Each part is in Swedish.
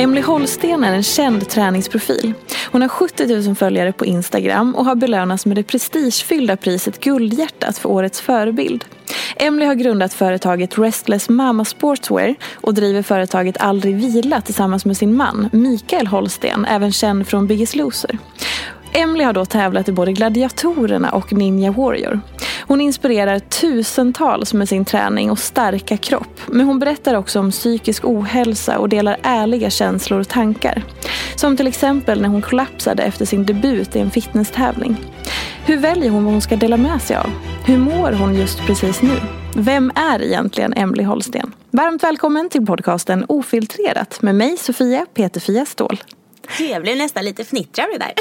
Emily Holsten är en känd träningsprofil. Hon har 70 000 följare på Instagram och har belönats med det prestigefyllda priset Guldhjärtat för årets förebild. Emily har grundat företaget Restless Mama Sportswear och driver företaget Aldrig Vila tillsammans med sin man Mikael Holsten, även känd från Biggest Loser. Emily har då tävlat i både Gladiatorerna och Ninja Warrior. Hon inspirerar tusentals med sin träning och starka kropp. Men hon berättar också om psykisk ohälsa och delar ärliga känslor och tankar. Som till exempel när hon kollapsade efter sin debut i en fitnesstävling. Hur väljer hon vad hon ska dela med sig av? Hur mår hon just precis nu? Vem är egentligen Emily Holsten? Varmt välkommen till podcasten Ofiltrerat med mig Sofia Peterfia Ståhl. Jag blev nästan lite fnittrig av det där.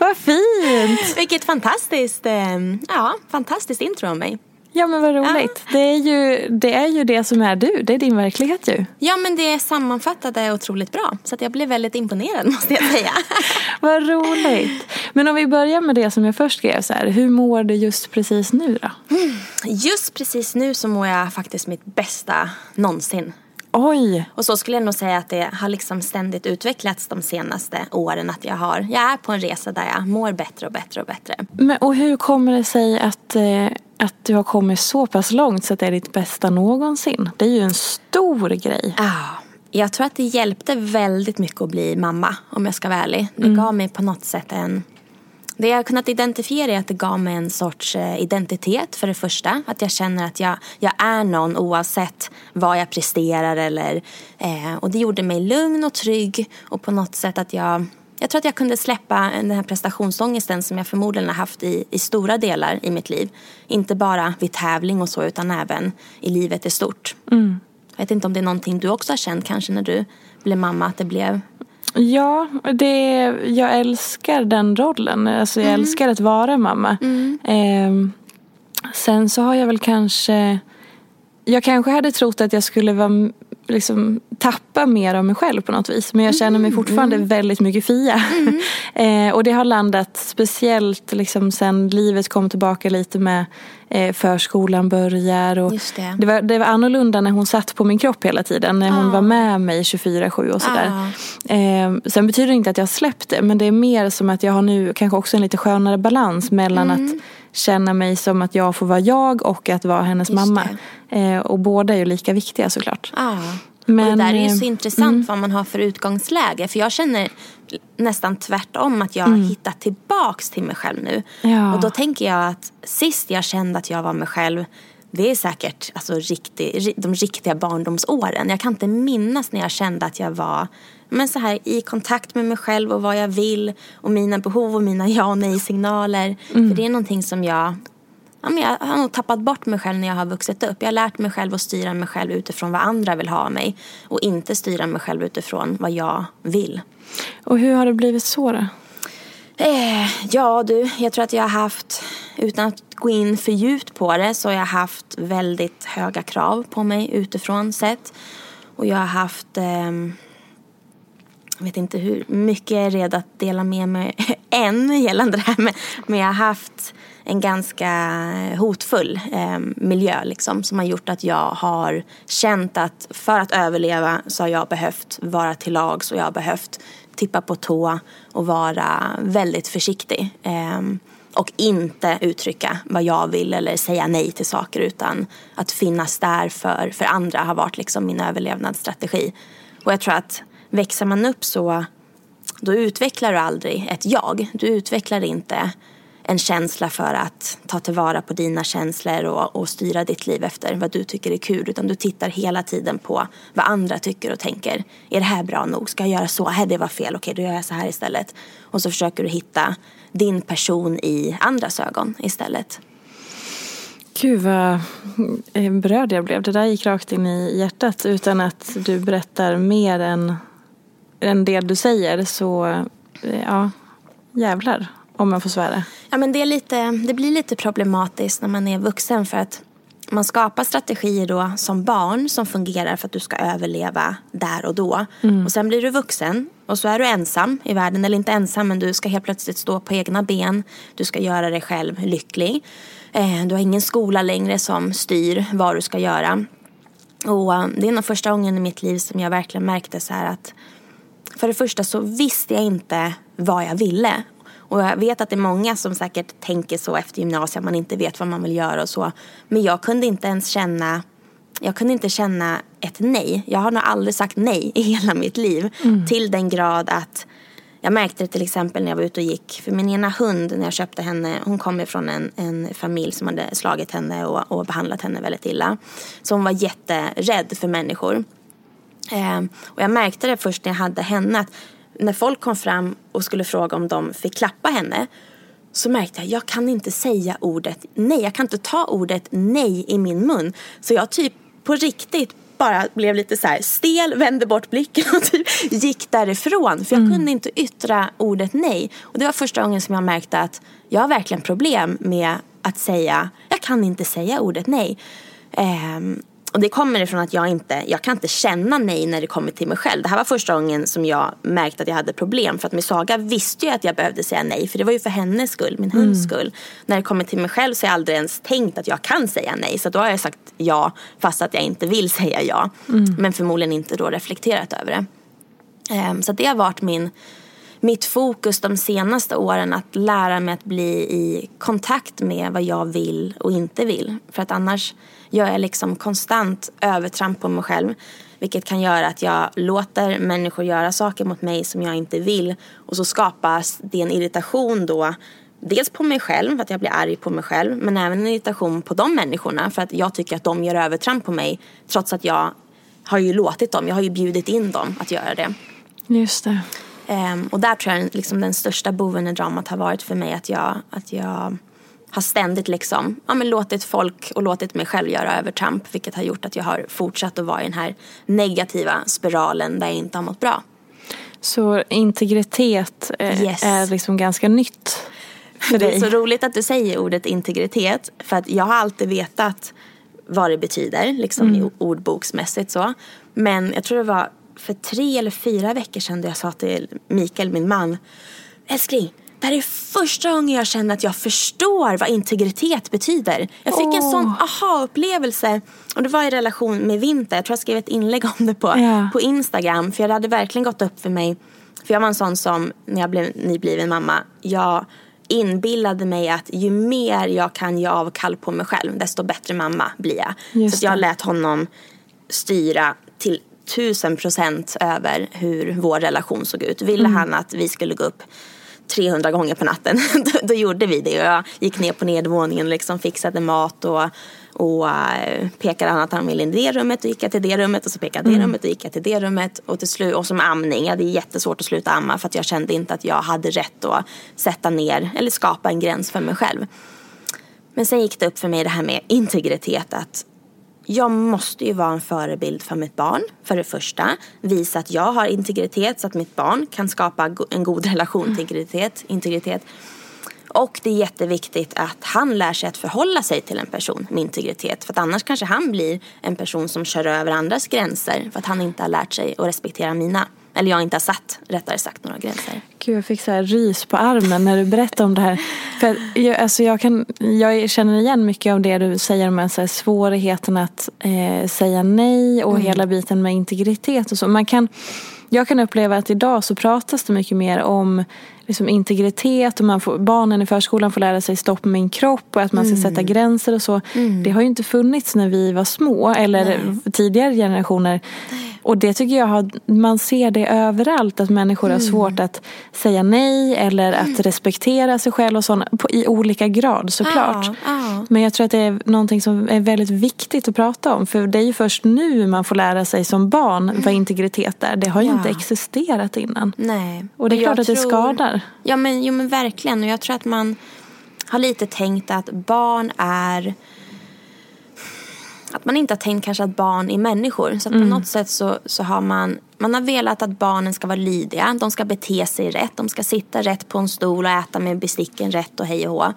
Vad fint! Vilket fantastiskt, eh, ja, fantastiskt intro av mig. Ja men vad roligt. Det, är ju, det är ju det som är du. Det är din verklighet ju. Ja men det sammanfattade otroligt bra. Så jag blev väldigt imponerad måste jag säga. Vad roligt. Men om vi börjar med det som jag först skrev så här. Hur mår du just precis nu då? Just precis nu så mår jag faktiskt mitt bästa någonsin. Oj! Och så skulle jag nog säga att det har liksom ständigt utvecklats de senaste åren. Att jag, har, jag är på en resa där jag mår bättre och bättre och bättre. Men, och hur kommer det sig att, eh, att du har kommit så pass långt så att det är ditt bästa någonsin? Det är ju en stor grej. Ja, jag tror att det hjälpte väldigt mycket att bli mamma om jag ska vara ärlig. Det gav mig på något sätt en det jag har kunnat identifiera är att det gav mig en sorts eh, identitet för det första. Att jag känner att jag, jag är någon oavsett vad jag presterar eller eh, och det gjorde mig lugn och trygg och på något sätt att jag jag tror att jag kunde släppa den här prestationsångesten som jag förmodligen har haft i, i stora delar i mitt liv. Inte bara vid tävling och så utan även i livet i stort. Jag vet inte om det är någonting du också har känt kanske när du blev mamma att det blev Ja, det, jag älskar den rollen. Alltså, jag älskar att vara mamma. Ehm, sen så har jag väl kanske... Jag kanske hade trott att jag skulle vara, liksom, tappa mer av mig själv på något vis. Men jag känner mig fortfarande väldigt mycket Fia. eh, och det har landat speciellt liksom, sen livet kom tillbaka lite med eh, förskolan börjar. Och det. Det, var, det var annorlunda när hon satt på min kropp hela tiden. När hon Ah. var med mig 24-7 och sådär. Ah. Eh, sen betyder det inte att jag har släppt det. Men det är mer som att jag har nu kanske också en lite skönare balans mellan Mm. att känna mig som att jag får vara jag och att vara hennes Just mamma. Eh, och båda är ju lika viktiga såklart. Ja. Men, och det där är ju så eh, intressant vad man har för utgångsläge. För jag känner nästan tvärtom att jag har hittat tillbaks till mig själv nu. Ja. Och då tänker jag att sist jag kände att jag var mig själv det är säkert alltså, riktig, ri- de riktiga barndomsåren. Jag kan inte minnas när jag kände att jag var men så här, i kontakt med mig själv och vad jag vill och mina behov och mina ja och nej-signaler. För det är någonting som jag ja, men jag har nog tappat bort mig själv när jag har vuxit upp. Jag har lärt mig själv att styra mig själv utifrån vad andra vill ha av mig. Och inte styra mig själv utifrån vad jag vill. Och hur har det blivit så då? Eh, ja du, jag tror att jag har haft, utan att gå in för djupt på det, så har jag haft väldigt höga krav på mig utifrån sett. Och jag har haft, eh, jag vet inte hur mycket jag är redo att dela med mig än gällande det här, men, men jag har haft en ganska hotfull eh, miljö liksom, som har gjort att jag har känt att för att överleva så har jag behövt vara till lags och jag har behövt tippa på tå och vara väldigt försiktig. Eh, och inte uttrycka vad jag vill eller säga nej till saker utan att finnas där för, för andra har varit liksom min överlevnadsstrategi. Och jag tror att växer man upp så då utvecklar du aldrig ett jag. Du utvecklar inte en känsla för att ta tillvara på dina känslor och, och, styra ditt liv efter vad du tycker är kul. Utan du tittar hela tiden på vad andra tycker och tänker. Är det här bra nog? Ska jag göra så? Här, det var fel. Okej, då gör jag så här istället. Och så försöker du hitta din person i andras ögon istället. Gud vad eh, berörd jag blev. Det där gick rakt in i hjärtat utan att du berättar mer än, än det du säger. Så eh, ja, jävlar om man får svära. Ja, men det, är lite, det blir lite problematiskt när man är vuxen för att man skapar strategier då som barn som fungerar för att du ska överleva där och då. Mm. Och sen blir du vuxen och så är du ensam i världen, eller inte ensam men du ska helt plötsligt stå på egna ben. Du ska göra dig själv lycklig. Eh, du har ingen skola längre som styr vad du ska göra. Och eh, det är nog första gången i mitt liv som jag verkligen märkte så här att för det första så visste jag inte vad jag ville. Och jag vet att det är många som säkert tänker så efter gymnasiet, man inte vet vad man vill göra och så. Men jag kunde inte ens känna, jag kunde inte känna ett nej. Jag har nog aldrig sagt nej i hela mitt liv. Mm. Till den grad att jag märkte det till exempel när jag var ute och gick. För min ena hund, när jag köpte henne, hon kom ifrån en, en familj som hade slagit henne och, och behandlat henne väldigt illa. Så hon var jätterädd för människor. Eh, och jag märkte det först när jag hade henne. Att när folk kom fram och skulle fråga om de fick klappa henne så märkte jag, jag kan inte säga ordet nej. Jag kan inte ta ordet nej i min mun. Så jag typ på riktigt bara blev lite så här stel, vände bort blicken och typ gick därifrån. För jag mm. kunde inte yttra ordet nej. Och det var första gången som jag märkte att jag har verkligen problem med att säga, jag kan inte säga ordet nej. Um, och det kommer ifrån att jag inte, jag kan inte känna nej när det kommer till mig själv. Det här var första gången som jag märkte att jag hade problem. För att min Saga visste ju att jag behövde säga nej. För det var ju för hennes skull, min hunds mm. skull. När det kommer till mig själv så har jag aldrig ens tänkt att jag kan säga nej. Så då har jag sagt ja fast att jag inte vill säga ja. Mm. Men förmodligen inte då reflekterat över det. Um, så det har varit min, mitt fokus de senaste åren. Att lära mig att bli i kontakt med vad jag vill och inte vill. För att annars gör jag liksom konstant övertramp på mig själv. Vilket kan göra att jag låter människor göra saker mot mig som jag inte vill. Och så skapas det en irritation då. Dels på mig själv, att jag blir arg på mig själv. Men även en irritation på de människorna. För att jag tycker att de gör övertramp på mig. Trots att jag har ju låtit dem. Jag har ju bjudit in dem att göra det. Just det. Um, och där tror jag liksom den största boven i dramat har varit för mig att jag, att jag har ständigt liksom, ja, men låtit folk och låtit mig själv göra övertramp vilket har gjort att jag har fortsatt att vara i den här negativa spiralen där jag inte har mått bra. Så integritet eh, yes. är liksom ganska nytt för dig? Det är så roligt att du säger ordet integritet för att jag har alltid vetat vad det betyder liksom mm. ordboksmässigt så. Men jag tror det var för tre eller fyra veckor sedan då jag sa till Mikael, min man, älskling det här är första gången jag känner att jag förstår vad integritet betyder. Jag fick oh. en sån aha-upplevelse. Och det var i relation med Vinter. Jag tror jag skrev ett inlägg om det på, yeah. på Instagram. För det hade verkligen gått upp för mig. För jag var en sån som, när jag blev nybliven mamma, jag inbillade mig att ju mer jag kan ge avkall på mig själv, desto bättre mamma blir jag. Just så jag lät honom styra till tusen procent över hur vår relation såg ut. Ville mm. han att vi skulle gå upp 300 gånger på natten. då, då, gjorde vi det jag gick ner på nedervåningen och liksom fixade mat och, och uh, pekade han att han ville in i det rummet och gick jag till det rummet och så pekade jag mm. det rummet och gick jag till det rummet och till slut och som amning. Jag hade jättesvårt att sluta amma för att jag kände inte att jag hade rätt att sätta ner eller skapa en gräns för mig själv. Men sen gick det upp för mig det här med integritet. Att jag måste ju vara en förebild för mitt barn. För det första. Visa att jag har integritet så att mitt barn kan skapa en god relation till integritet. integritet. Och det är jätteviktigt att han lär sig att förhålla sig till en person med integritet. För att annars kanske han blir en person som kör över andras gränser. För att han inte har lärt sig att respektera mina. Eller jag inte har satt, rättare sagt, några gränser. Gud, jag fick så här rys på armen när du berättade om det här. För jag, alltså jag, kan, jag känner igen mycket av det du säger om så här, svårigheten att eh, säga nej och mm. hela biten med integritet och så. Man kan, jag kan uppleva att idag så pratas det mycket mer om liksom integritet och man får, barnen i förskolan får lära sig stopp med min kropp och att man ska mm. sätta gränser och så. Mm. Det har ju inte funnits när vi var små eller Nej. tidigare generationer. Nej. Och det tycker jag har, man ser det överallt att människor mm. har svårt att säga nej eller att mm. respektera sig själv och sånt i olika grad såklart. Ah, ah. Men jag tror att det är någonting som är väldigt viktigt att prata om för det är ju först nu man får lära sig som barn mm. vad integritet är. Det har ju ja. inte existerat innan. Nej. Och det är klart att det skadar. Ja men, jo, men verkligen och jag tror att man har lite tänkt att barn är att man inte har tänkt kanske att barn är människor. Så mm. på något sätt så, så har man, man har velat att barnen ska vara lydiga. De ska bete sig rätt. De ska sitta rätt på en stol och äta med besticken rätt och hej och hå.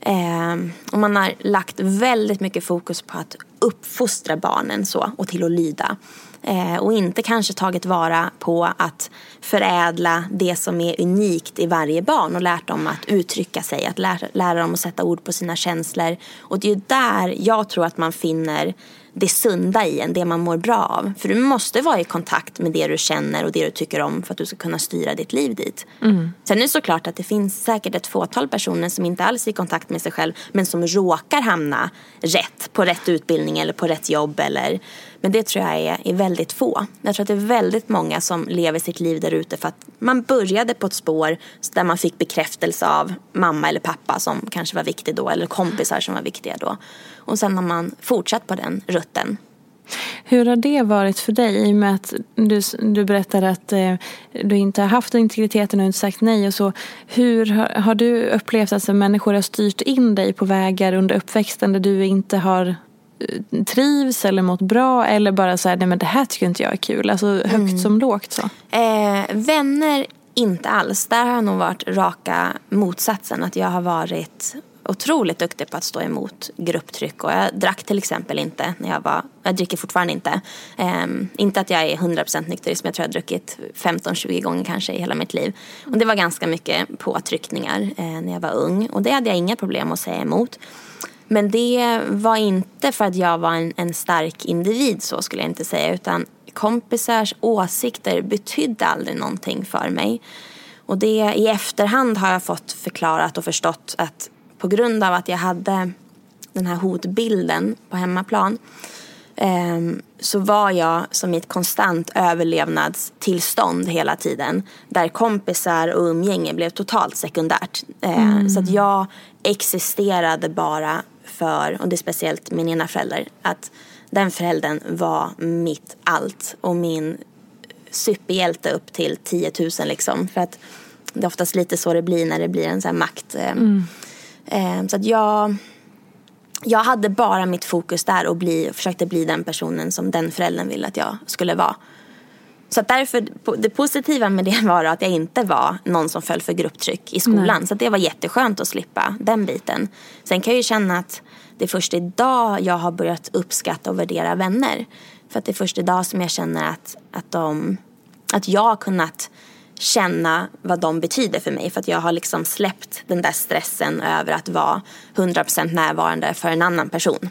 Eh, och man har lagt väldigt mycket fokus på att uppfostra barnen så och till att lyda. Eh, och inte kanske tagit vara på att förädla det som är unikt i varje barn och lärt dem att uttrycka sig, att lära, lära dem att sätta ord på sina känslor. Och det är ju där jag tror att man finner det sunda i en, det man mår bra av. För du måste vara i kontakt med det du känner och det du tycker om för att du ska kunna styra ditt liv dit. Mm. Sen är det såklart att det finns säkert ett fåtal personer som inte alls är i kontakt med sig själv men som råkar hamna rätt på rätt utbildning eller på rätt jobb eller men det tror jag är, är väldigt få. Jag tror att det är väldigt många som lever sitt liv där ute för att man började på ett spår där man fick bekräftelse av mamma eller pappa som kanske var viktig då eller kompisar som var viktiga då. Och sen har man fortsatt på den rutten. Hur har det varit för dig i och med att du, du berättade att eh, du inte har haft integriteten och inte sagt nej och så. Hur har, har du upplevt att människor har styrt in dig på vägar under uppväxten där du inte har eh, trivs eller mått bra eller bara så här, nej men det här tycker inte jag är kul. Alltså högt mm. som lågt så. Eh, vänner inte alls. Där har jag nog varit raka motsatsen. Att jag har varit otroligt duktig på att stå emot grupptryck och jag drack till exempel inte när jag var, jag dricker fortfarande inte. Um, inte att jag är 100% nykterist men jag tror jag har druckit 15-20 gånger kanske i hela mitt liv. Och det var ganska mycket påtryckningar uh, när jag var ung och det hade jag inga problem att säga emot. Men det var inte för att jag var en, en stark individ så skulle jag inte säga utan kompisars åsikter betydde aldrig någonting för mig. Och det i efterhand har jag fått förklarat och förstått att på grund av att jag hade den här hotbilden på hemmaplan ehm, så var jag som i ett konstant överlevnadstillstånd hela tiden. Där kompisar och umgänge blev totalt sekundärt. Ehm, mm. Så att jag existerade bara för, och det är speciellt min ena förälder, att den föräldern var mitt allt och min superhjälte upp till 10 000 liksom. För att det är oftast lite så det blir när det blir en sån här makt. Ehm, mm så att jag, jag hade bara mitt fokus där och bli, försökte bli den personen som den föräldern ville att jag skulle vara. Så att därför, det positiva med det var att jag inte var någon som föll för grupptryck i skolan. Nej. Så det var jätteskönt att slippa den biten. Sen kan jag ju känna att det är först idag jag har börjat uppskatta och värdera vänner. För att det är först idag som jag känner att, att, de, att jag har kunnat känna vad de betyder för mig. För att jag har liksom släppt den där stressen över att vara 100% närvarande för en annan person.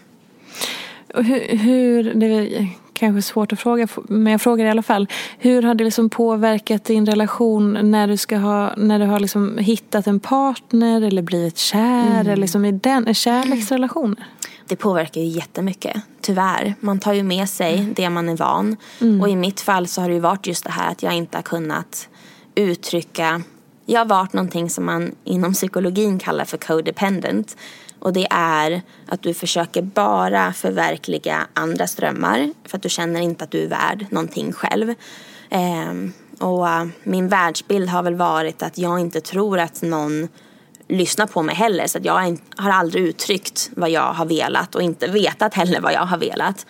Hur, hur, det är kanske svårt att fråga, men jag frågar i alla fall. Hur har det liksom påverkat din relation när du, ska ha, när du har liksom hittat en partner eller blivit kär? Mm. Eller liksom i den, kärleksrelationer? Det påverkar ju jättemycket, tyvärr. Man tar ju med sig mm. det man är van. Mm. Och i mitt fall så har det ju varit just det här att jag inte har kunnat uttrycka, jag har varit någonting som man inom psykologin kallar för codependent. Och det är att du försöker bara förverkliga andras drömmar för att du känner inte att du är värd någonting själv. Eh, och äh, min världsbild har väl varit att jag inte tror att någon lyssnar på mig heller. Så jag har aldrig uttryckt vad jag har velat och inte vetat heller vad jag har velat.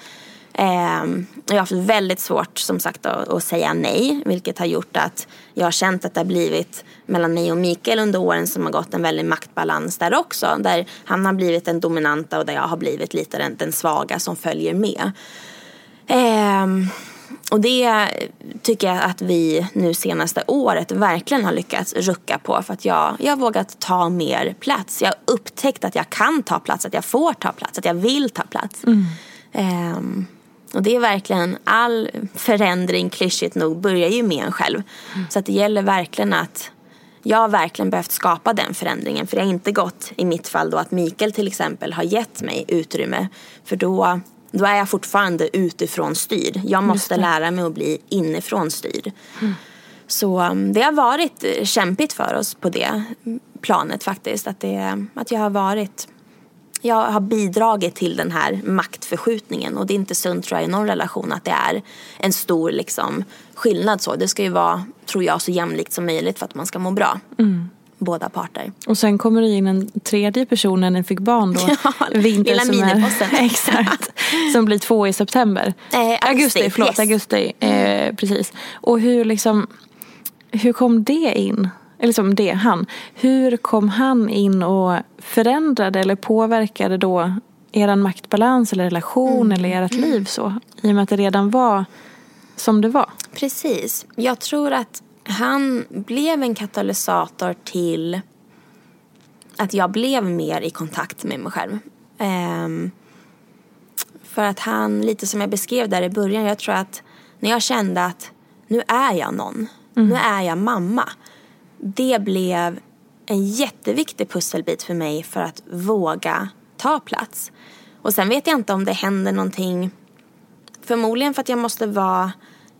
Eh, jag har haft väldigt svårt som sagt att, att, säga nej. Vilket har gjort att jag har känt att det har blivit mellan mig och Mikael under åren som har gått en väldig maktbalans där också. Där han har blivit den dominanta och där jag har blivit lite den, den svaga som följer med. Eh, och det tycker jag att vi nu senaste året verkligen har lyckats rucka på. För att jag, jag har vågat ta mer plats. Jag har upptäckt att jag kan ta plats, att jag får ta plats, att jag vill ta plats. Mm. Um, och det är verkligen, all förändring klyschigt nog börjar ju med en själv. Mm. Så att det gäller verkligen att jag har verkligen behövt skapa den förändringen. För det har inte gått i mitt fall då att Mikael till exempel har gett mig utrymme. För då då är jag fortfarande utifrån styrd. Jag måste lära mig att bli inifrån styrd. Mm. Så um, det har varit eh, kämpigt för oss på det planet faktiskt. Att, det, att jag har varit jag har bidragit till den här maktförskjutningen och det är inte sunt tror jag i någon relation att det är en stor liksom, skillnad så. Det ska ju vara, tror jag, så jämlikt som möjligt för att man ska må bra. Mm båda parter. Och sen kommer det in en tredje person när ni fick barn då. Ja, vinter lilla miniposten. exakt. Som blir två i september. Eh, augusti, augusti, förlåt. Yes. Augusti, eh, precis. Och hur liksom, hur kom det in? Eller liksom det, han. Hur kom han in och förändrade eller påverkade då er maktbalans eller relation mm. eller ert liv så? I och med att det redan var som det var. Precis. Jag tror att han blev en katalysator till att jag blev mer i kontakt med mig själv. Um, för att han, lite som jag beskrev där i början, jag tror att när jag kände att nu är jag någon, mm. nu är jag mamma. Det blev en jätteviktig pusselbit för mig för att våga ta plats. Och sen vet jag inte om det händer någonting, förmodligen för att jag måste vara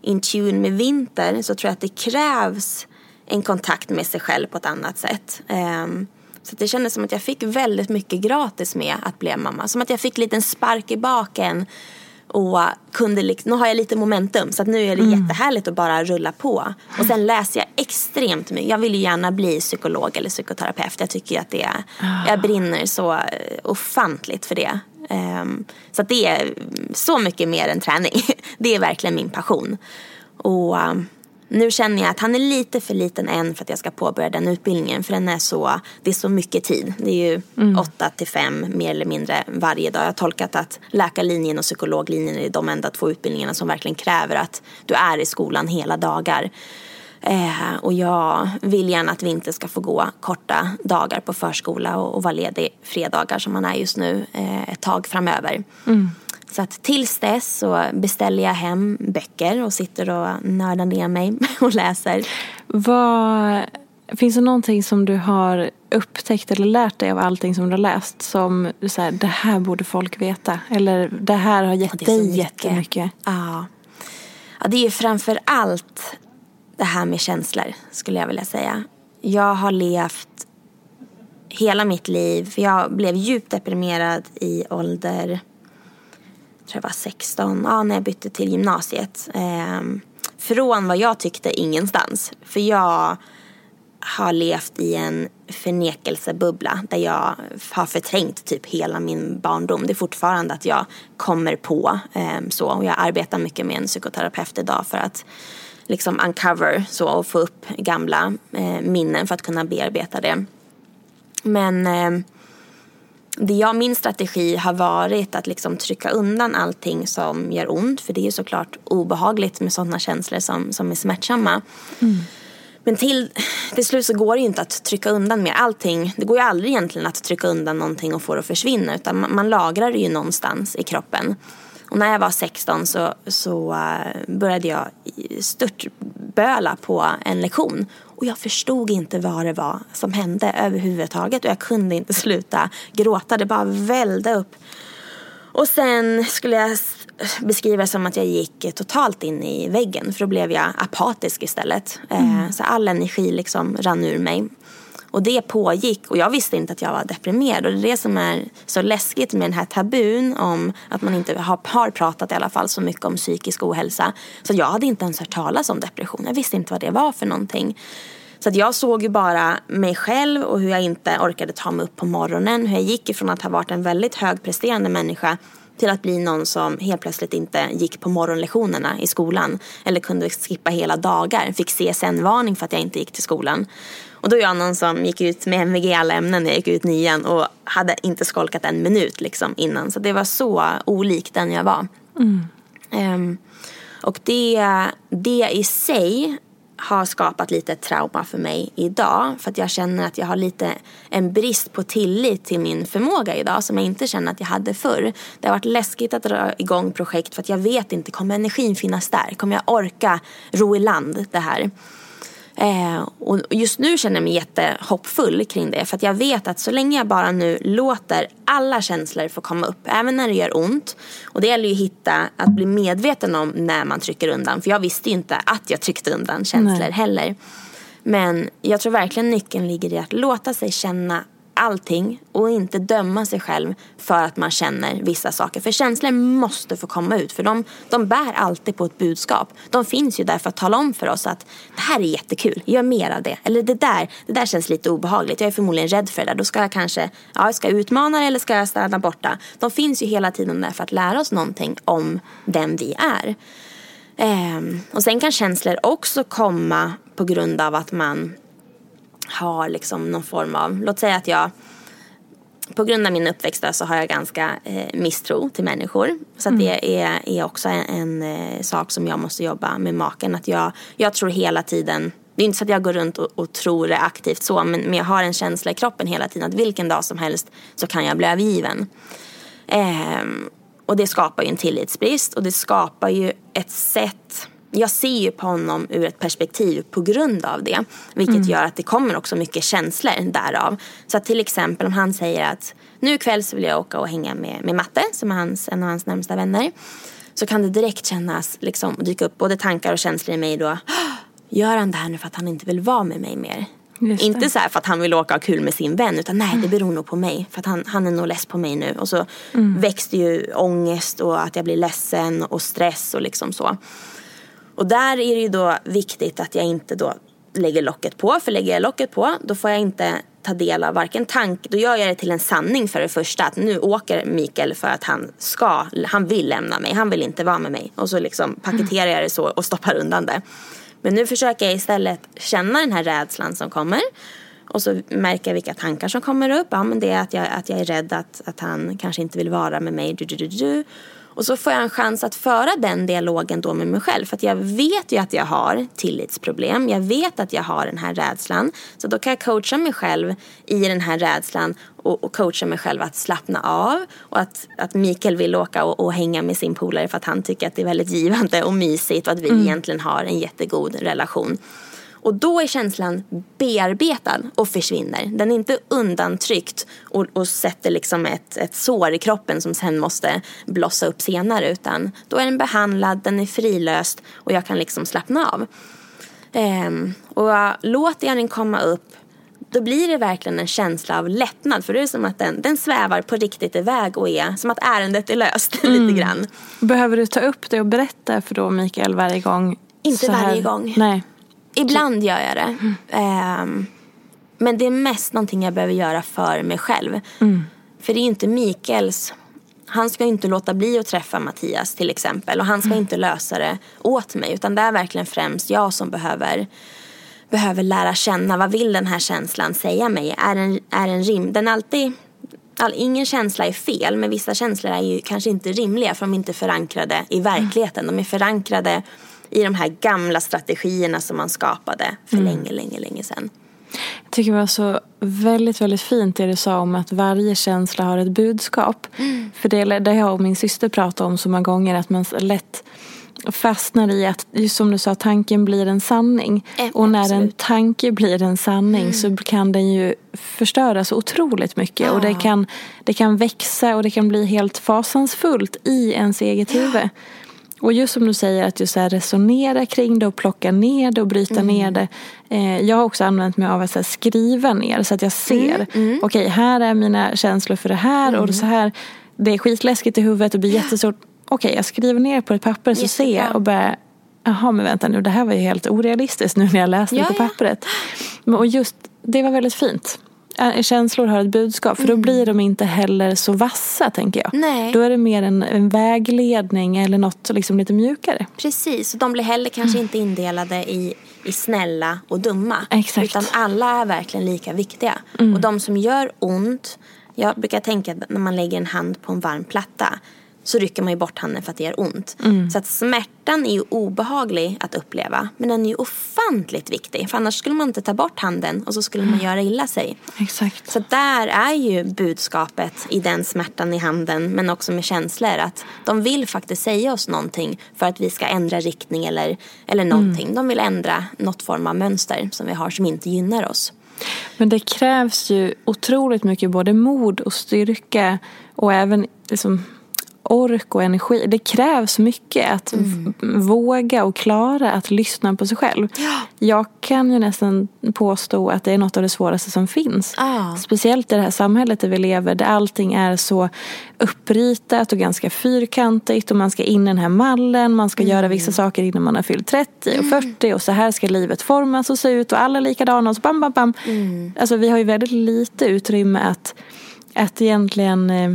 in tune med vinter så tror jag att det krävs en kontakt med sig själv på ett annat sätt. Ehm, så det kändes som att jag fick väldigt mycket gratis med att bli mamma. Som att jag fick en liten spark i baken och kunde liksom, nu har jag lite momentum så att nu är det mm. jättehärligt att bara rulla på. Och sen läser jag extremt mycket. Jag vill ju gärna bli psykolog eller psykoterapeut. Jag tycker att det är, ah. jag brinner så eh, ofantligt för det. Um, så det är så mycket mer än träning. Det är verkligen min passion. Och um, nu känner jag att han är lite för liten än för att jag ska påbörja den utbildningen. För den är så, det är så mycket tid. Det är ju mm. 8 till 5 mer eller mindre varje dag. Jag har tolkat att läkarlinjen och psykologlinjen är de enda två utbildningarna som verkligen kräver att du är i skolan hela dagar. Eh, och jag vill gärna att vi inte ska få gå korta dagar på förskola och, och vara ledig fredagar som man är just nu eh, ett tag framöver. Mm. Så att tills dess så beställer jag hem böcker och sitter och nördar ner mig och läser. Vad, finns det någonting som du har upptäckt eller lärt dig av allting som du har läst som så här, det här borde folk veta? Eller det här har gett dig jättemycket? Ja. ja, det är ju framför allt det här med känslor skulle jag vilja säga. Jag har levt hela mitt liv, för jag blev djupt deprimerad i ålder, tror jag var 16, ja, när jag bytte till gymnasiet. Eh, från vad jag tyckte ingenstans. För jag har levt i en förnekelsebubbla där jag har förträngt typ hela min barndom. Det är fortfarande att jag kommer på eh, så och jag arbetar mycket med en psykoterapeut idag för att liksom uncover så och få upp gamla eh, minnen för att kunna bearbeta det. Men eh, det jag, min strategi har varit att liksom trycka undan allting som gör ont. För det är ju såklart obehagligt med sådana känslor som, som är smärtsamma. Mm. Men till, till slut så går det ju inte att trycka undan mer. Allting, det går ju aldrig egentligen att trycka undan någonting och få det att försvinna. Utan man, man lagrar det ju någonstans i kroppen. Och när jag var 16 så, så uh, började jag störtböla på en lektion. Och jag förstod inte vad det var som hände överhuvudtaget. Och jag kunde inte sluta gråta. Det bara vällde upp. Och sen skulle jag beskriva det som att jag gick totalt in i väggen. För då blev jag apatisk istället. Eh, mm. Så all energi liksom rann ur mig. Och det pågick och jag visste inte att jag var deprimerad. Och det är det som är så läskigt med den här tabun om att man inte har, har pratat i alla fall så mycket om psykisk ohälsa. Så jag hade inte ens hört talas om depression. Jag visste inte vad det var för någonting. Så att jag såg ju bara mig själv och hur jag inte orkade ta mig upp på morgonen. Hur jag gick ifrån att ha varit en väldigt högpresterande människa till att bli någon som helt plötsligt inte gick på morgonlektionerna i skolan. Eller kunde skippa hela dagar. Fick CSN-varning för att jag inte gick till skolan. Och då är jag någon som gick ut med MVG i alla ämnen när jag gick ut nian och hade inte skolkat en minut liksom innan. Så det var så olik den jag var. Mm. Um, och det, det i sig har skapat lite trauma för mig idag. För att jag känner att jag har lite en brist på tillit till min förmåga idag som jag inte känner att jag hade förr. Det har varit läskigt att dra igång projekt för att jag vet inte, kommer energin finnas där? Kommer jag orka ro i land det här? Eh, och just nu känner jag mig jättehoppfull kring det. För att jag vet att så länge jag bara nu låter alla känslor få komma upp, även när det gör ont. Och det gäller ju att hitta, att bli medveten om när man trycker undan. För jag visste ju inte att jag tryckte undan känslor Nej. heller. Men jag tror verkligen nyckeln ligger i att låta sig känna allting och inte döma sig själv för att man känner vissa saker. För känslor måste få komma ut för de, de bär alltid på ett budskap. De finns ju där för att tala om för oss att det här är jättekul, gör mer av det. Eller det där, det där känns lite obehagligt, jag är förmodligen rädd för det där. Då ska jag kanske, ja, ska jag utmana det eller ska jag stanna borta? De finns ju hela tiden där för att lära oss någonting om vem vi är. Ehm, och sen kan känslor också komma på grund av att man har liksom någon form av, låt säga att jag på grund av min uppväxt så har jag ganska eh, misstro till människor. Så mm. det är, är också en, en eh, sak som jag måste jobba med maken. Att jag, jag tror hela tiden, det är inte så att jag går runt och, och tror det aktivt så, men, men jag har en känsla i kroppen hela tiden att vilken dag som helst så kan jag bli övergiven. Eh, och det skapar ju en tillitsbrist och det skapar ju ett sätt jag ser ju på honom ur ett perspektiv på grund av det. Vilket mm. gör att det kommer också mycket känslor därav. Så att till exempel om han säger att nu ikväll så vill jag åka och hänga med, med Matte som är hans, en av hans närmsta vänner. Så kan det direkt kännas, liksom dyka upp både tankar och känslor i mig då. Gör han det här nu för att han inte vill vara med mig mer? Inte så för att han vill åka och ha kul med sin vän utan nej det mm. beror nog på mig. För att han, han är nog less på mig nu. Och så mm. växte ju ångest och att jag blir ledsen och stress och liksom så. Och där är det ju då viktigt att jag inte då lägger locket på. För lägger jag locket på då får jag inte ta del av varken tank. Då gör jag det till en sanning för det första. Att nu åker Mikael för att han ska, han vill lämna mig. Han vill inte vara med mig. Och så liksom paketerar jag det så och stoppar undan det. Men nu försöker jag istället känna den här rädslan som kommer. Och så märker jag vilka tankar som kommer upp. Ja men det är att jag, att jag är rädd att, att han kanske inte vill vara med mig. Du, du, du, du. Och så får jag en chans att föra den dialogen då med mig själv. För att jag vet ju att jag har tillitsproblem. Jag vet att jag har den här rädslan. Så då kan jag coacha mig själv i den här rädslan och, och coacha mig själv att slappna av. Och att, att Mikael vill åka och, och hänga med sin polare för att han tycker att det är väldigt givande och mysigt och att vi mm. egentligen har en jättegod relation. Och då är känslan bearbetad och försvinner. Den är inte undantryckt och, och sätter liksom ett, ett sår i kroppen som sen måste blossa upp senare. Utan då är den behandlad, den är frilöst och jag kan liksom slappna av. Ehm, och låter jag den komma upp då blir det verkligen en känsla av lättnad. För det är som att den, den svävar på riktigt iväg och är som att ärendet är löst mm. lite grann. Behöver du ta upp det och berätta för då Mikael varje gång? Inte varje gång. Nej. Ibland gör jag det. Mm. Men det är mest någonting jag behöver göra för mig själv. Mm. För det är ju inte Mikaels han ska inte låta bli att träffa Mattias till exempel. Och han ska mm. inte lösa det åt mig. Utan det är verkligen främst jag som behöver, behöver lära känna. Vad vill den här känslan säga mig? Är den, är den rim? Den alltid... All, ingen känsla är fel. Men vissa känslor är ju kanske inte rimliga. För de är inte förankrade i verkligheten. De är förankrade i de här gamla strategierna som man skapade för mm. länge, länge, länge sedan. Jag tycker det var så väldigt, väldigt fint det du sa om att varje känsla har ett budskap. Mm. För det, det har jag och min syster pratat om så många gånger att man lätt fastnar i att, just som du sa, tanken blir en sanning. Äh, och när absolut. en tanke blir en sanning mm. så kan den ju förstöra så otroligt mycket. Ja. Och det kan, det kan växa och det kan bli helt fasansfullt i ens eget ja. huvud. Och just som du säger att just resonera kring det och plocka ner det och bryta mm. ner det. Eh, jag har också använt mig av att här, skriva ner så att jag ser. Mm. Mm. Okej, här är mina känslor för det här och så här. Det är skitläskigt i huvudet och blir jättestort. Okej, jag skriver ner på ett papper så ser jag och börjar jaha men vänta nu, det här var ju helt orealistiskt nu när jag läste Ja, det på ja. pappret. Men, och just, det var väldigt fint. Äh, Känslor har ett budskap, för då blir de inte heller så vassa tänker jag. Mm. Nej. Då är det mer en, en vägledning eller något liksom lite mjukare. Precis, och de blir heller kanske inte indelade i, i snälla och dumma. Exakt. Utan alla är verkligen lika viktiga. Och de som gör ont, jag brukar tänka när man lägger en hand på en varm platta så rycker man ju bort handen för att det gör ont. Så att smärtan är ju obehaglig att uppleva. Men den är ju ofantligt viktig. För annars skulle man inte ta bort handen och så skulle man göra illa sig. Exakt. Så där är ju budskapet i den smärtan i handen men också med känslor att de vill faktiskt säga oss någonting för att vi ska ändra riktning eller, eller någonting. De vill ändra något form av mönster som vi har som inte gynnar oss. Men det krävs ju otroligt mycket både mod och styrka och även liksom ork och energi. Det krävs mycket att v- våga och klara att lyssna på sig själv. Jag kan ju nästan påstå att det är något av det svåraste som finns. Ja. Speciellt i det här samhället där vi lever där allting är så uppritat och ganska fyrkantigt och man ska in i den här mallen, man ska göra vissa saker innan man har fyllt 30 och 40 och så här ska livet formas och se ut och alla är likadana och så bam bam bam. Alltså vi har ju väldigt lite utrymme att, att egentligen eh,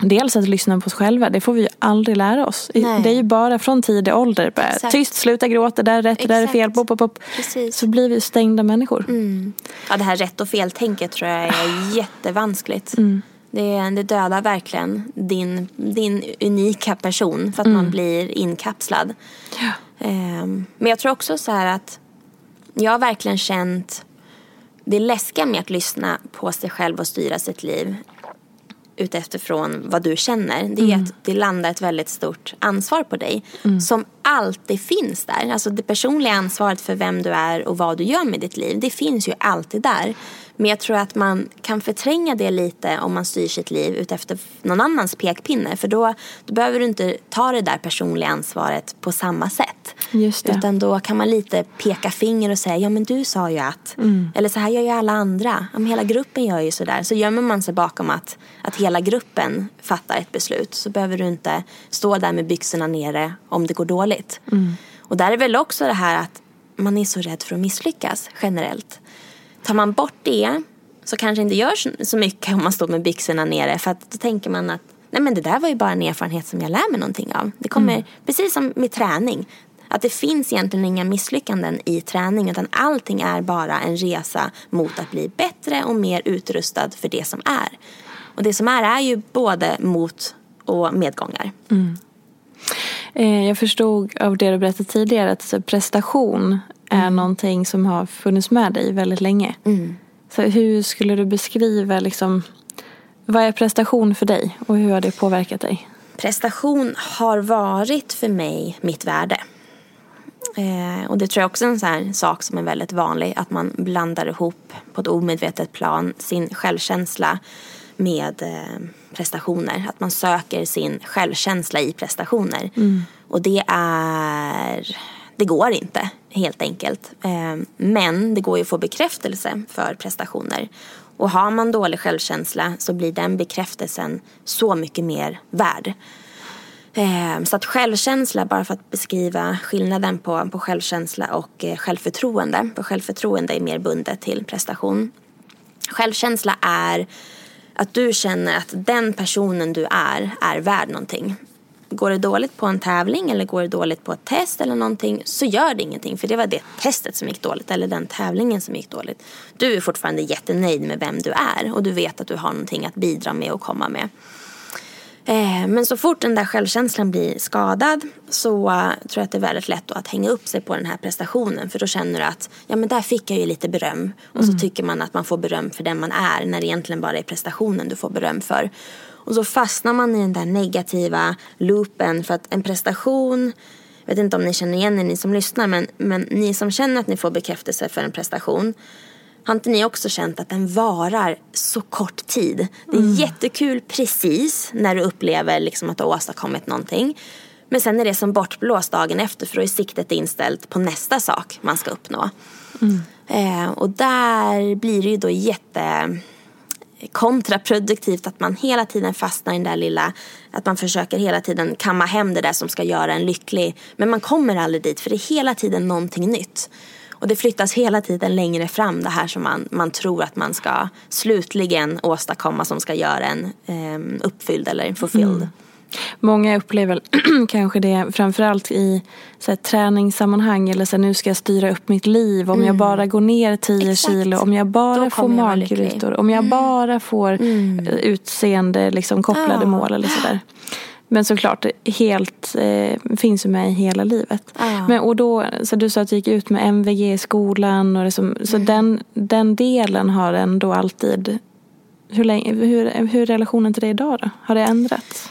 Dels att lyssna på oss själva, det får vi ju aldrig lära oss. Nej. Det är ju bara från tidig ålder. Bara, Exakt. tyst, sluta gråta, där är rätt, där är Exakt. fel. Pop, pop, pop. Precis. Så blir vi stängda människor. Ja, det här rätt och fel-tänket tror jag är jättevanskligt. Det, det dödar verkligen din, din unika person för att man blir inkapslad. Ehm, men jag tror också så här att jag har verkligen känt det läskiga med att lyssna på sig själv och styra sitt liv utifrån vad du känner. Det är att det landar ett väldigt stort ansvar på dig. Som alltid finns där. Alltså det personliga ansvaret för vem du är och vad du gör med ditt liv. Det finns ju alltid där. Men jag tror att man kan förtränga det lite om man styr sitt liv utefter någon annans pekpinne. För då, då behöver du inte ta det där personliga ansvaret på samma sätt. Just det. Utan då kan man lite peka finger och säga, ja men du sa ju att. Eller så här gör ju alla andra. Ja, men hela gruppen gör ju sådär. Så gömmer man sig bakom att, att hela gruppen fattar ett beslut. Så behöver du inte stå där med byxorna nere om det går dåligt. Och där är väl också det här att man är så rädd för att misslyckas generellt. Tar man bort det så kanske inte gör så- mycket om man står med byxorna nere. För att då tänker man att nej men det där var ju bara en erfarenhet som jag lär mig någonting av. Det kommer, precis som med träning. Att det finns egentligen inga misslyckanden i träning utan allting är bara en resa mot att bli bättre och mer utrustad för det som är. Och det som är är ju både mot och medgångar. Eh, Jag förstod av det du berättade tidigare att så prestation är någonting som har funnits med dig väldigt länge. Så hur skulle du beskriva liksom, vad är prestation för dig och hur har det påverkat dig? Prestation har varit för mig mitt värde. Eh, och det tror jag också är en sån sak som är väldigt vanlig. Att man blandar ihop på ett omedvetet plan sin självkänsla med eh, prestationer. Att man söker sin självkänsla i prestationer. Och det är... Det går inte, helt enkelt. Ehm, men det går ju att få bekräftelse för prestationer. Och har man dålig självkänsla så blir den bekräftelsen så mycket mer värd. Ehm, så att självkänsla, bara för att beskriva skillnaden på, på självkänsla och eh, självförtroende. För självförtroende är mer bundet till prestation. Självkänsla är att du känner att den personen du är, är värd någonting. Går det dåligt på en tävling eller går det dåligt på ett test eller någonting så gör det ingenting. För det var det testet som gick dåligt eller den tävlingen som gick dåligt. Du är fortfarande jättenöjd med vem du är och du vet att du har någonting att bidra med och komma med. Eh, Men så fort den där självkänslan blir skadad så eh, tror jag att det är väldigt lätt att hänga upp sig på den här prestationen. För då känner du att ja, men där fick jag ju lite beröm. Och så tycker man att man får beröm för den man är när det egentligen bara är prestationen du får beröm för. Och så fastnar man i den där negativa loopen för att en prestation jag vet inte om ni känner igen er ni som lyssnar men, men ni som känner att ni får bekräftelse för en prestation har inte ni också känt att den varar så kort tid? Det är jättekul precis när du upplever liksom att du har åstadkommit någonting. Men sen är det som bortblåst dagen efter för då är siktet inställt på nästa sak man ska uppnå. Eh, och där blir det ju då jätte, kontraproduktivt att man hela tiden fastnar i den där lilla, att man försöker hela tiden kamma hem det där som ska göra en lycklig. Men man kommer aldrig dit för det är hela tiden någonting nytt. Och det flyttas hela tiden längre fram det här som man, man tror att man ska slutligen åstadkomma som ska göra en um, uppfylld eller fulfilled. Mm. Många upplever kanske det framförallt i så här, träningssammanhang eller så här, nu ska jag styra upp mitt liv. Om mm. jag bara går ner 10 Exakt. kilo, om jag bara får magrutor, om jag mm. bara får mm. utseende liksom, kopplade ja. mål eller sådär. Men såklart, helt, eh, finns ju med i hela livet. Ah. Men, och då, så du sa att du gick ut med MVG i skolan. Och liksom, mm. Så den, den delen har ändå alltid... Hur, länge, hur, hur är relationen till det idag då? Har det ändrats?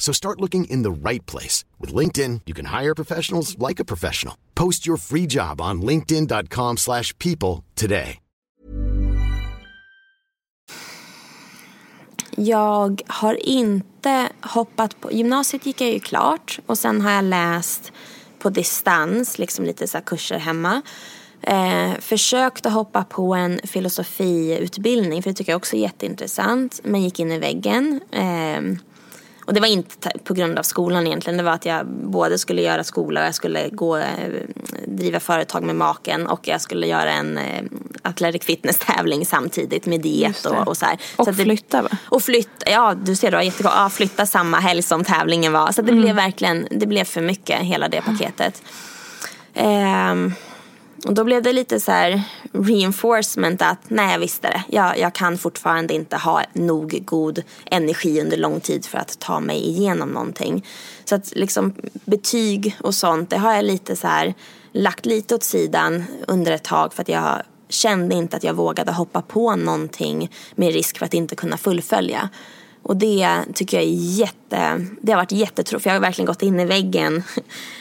So start looking in the right place. With LinkedIn, you can hire professionals like a professional. Post your free job on linkedin.com slash people today. Jag har inte hoppat på... Gymnasiet gick jag ju klart och sen har jag läst på distans, liksom lite så kurser hemma. Eh, försökte hoppa på en filosofiutbildning för det tycker jag också är jätteintressant men gick in i väggen. Eh, och det var inte på grund av skolan egentligen. Det var att jag både skulle göra skola och jag skulle gå, eh, driva företag med maken och jag skulle göra en eh, athletic fitness tävling samtidigt med diet och, och så här. Och så flytta va? Och flytta, ja du ser då, jättegott. Ja, flytta samma helg som tävlingen var. Så det mm. blev verkligen, det blev för mycket hela det paketet. Um, och då blev det lite så här reinforcement att nej jag visste det. Jag, jag kan fortfarande inte ha nog god energi under lång tid för att ta mig igenom någonting. Så att liksom betyg och sånt det har jag lite så här lagt lite åt sidan under ett tag för att jag kände inte att jag vågade hoppa på någonting med risk för att inte kunna fullfölja. Och det tycker jag är jätte, det har varit jättetråkigt för jag har verkligen gått in i väggen.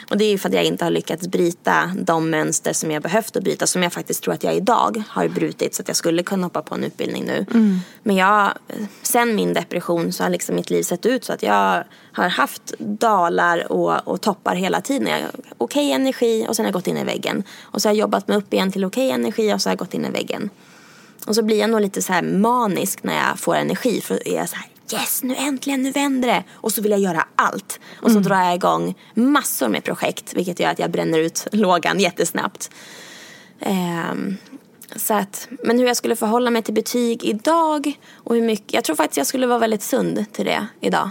Och det är ju för att jag inte har lyckats bryta de mönster som jag behövt att bryta. Som jag faktiskt tror att jag idag har brutit så att jag skulle kunna hoppa på en utbildning nu. Mm. Men jag, sen min depression så har liksom mitt liv sett ut så att jag har haft dalar och, och toppar hela tiden. Okej okay energi och sen har jag gått in i väggen. Och så har jag jobbat mig upp igen till okej okay energi och så har jag gått in i väggen. Och så blir jag nog lite så här manisk när jag får energi. För jag är så här, yes nu äntligen, nu vänder det. Och så vill jag göra allt. Och så mm. drar jag igång massor med projekt vilket gör att jag bränner ut lågan jättesnabbt. Um, så att, men hur jag skulle förhålla mig till betyg idag och hur mycket, jag tror faktiskt jag skulle vara väldigt sund till det idag.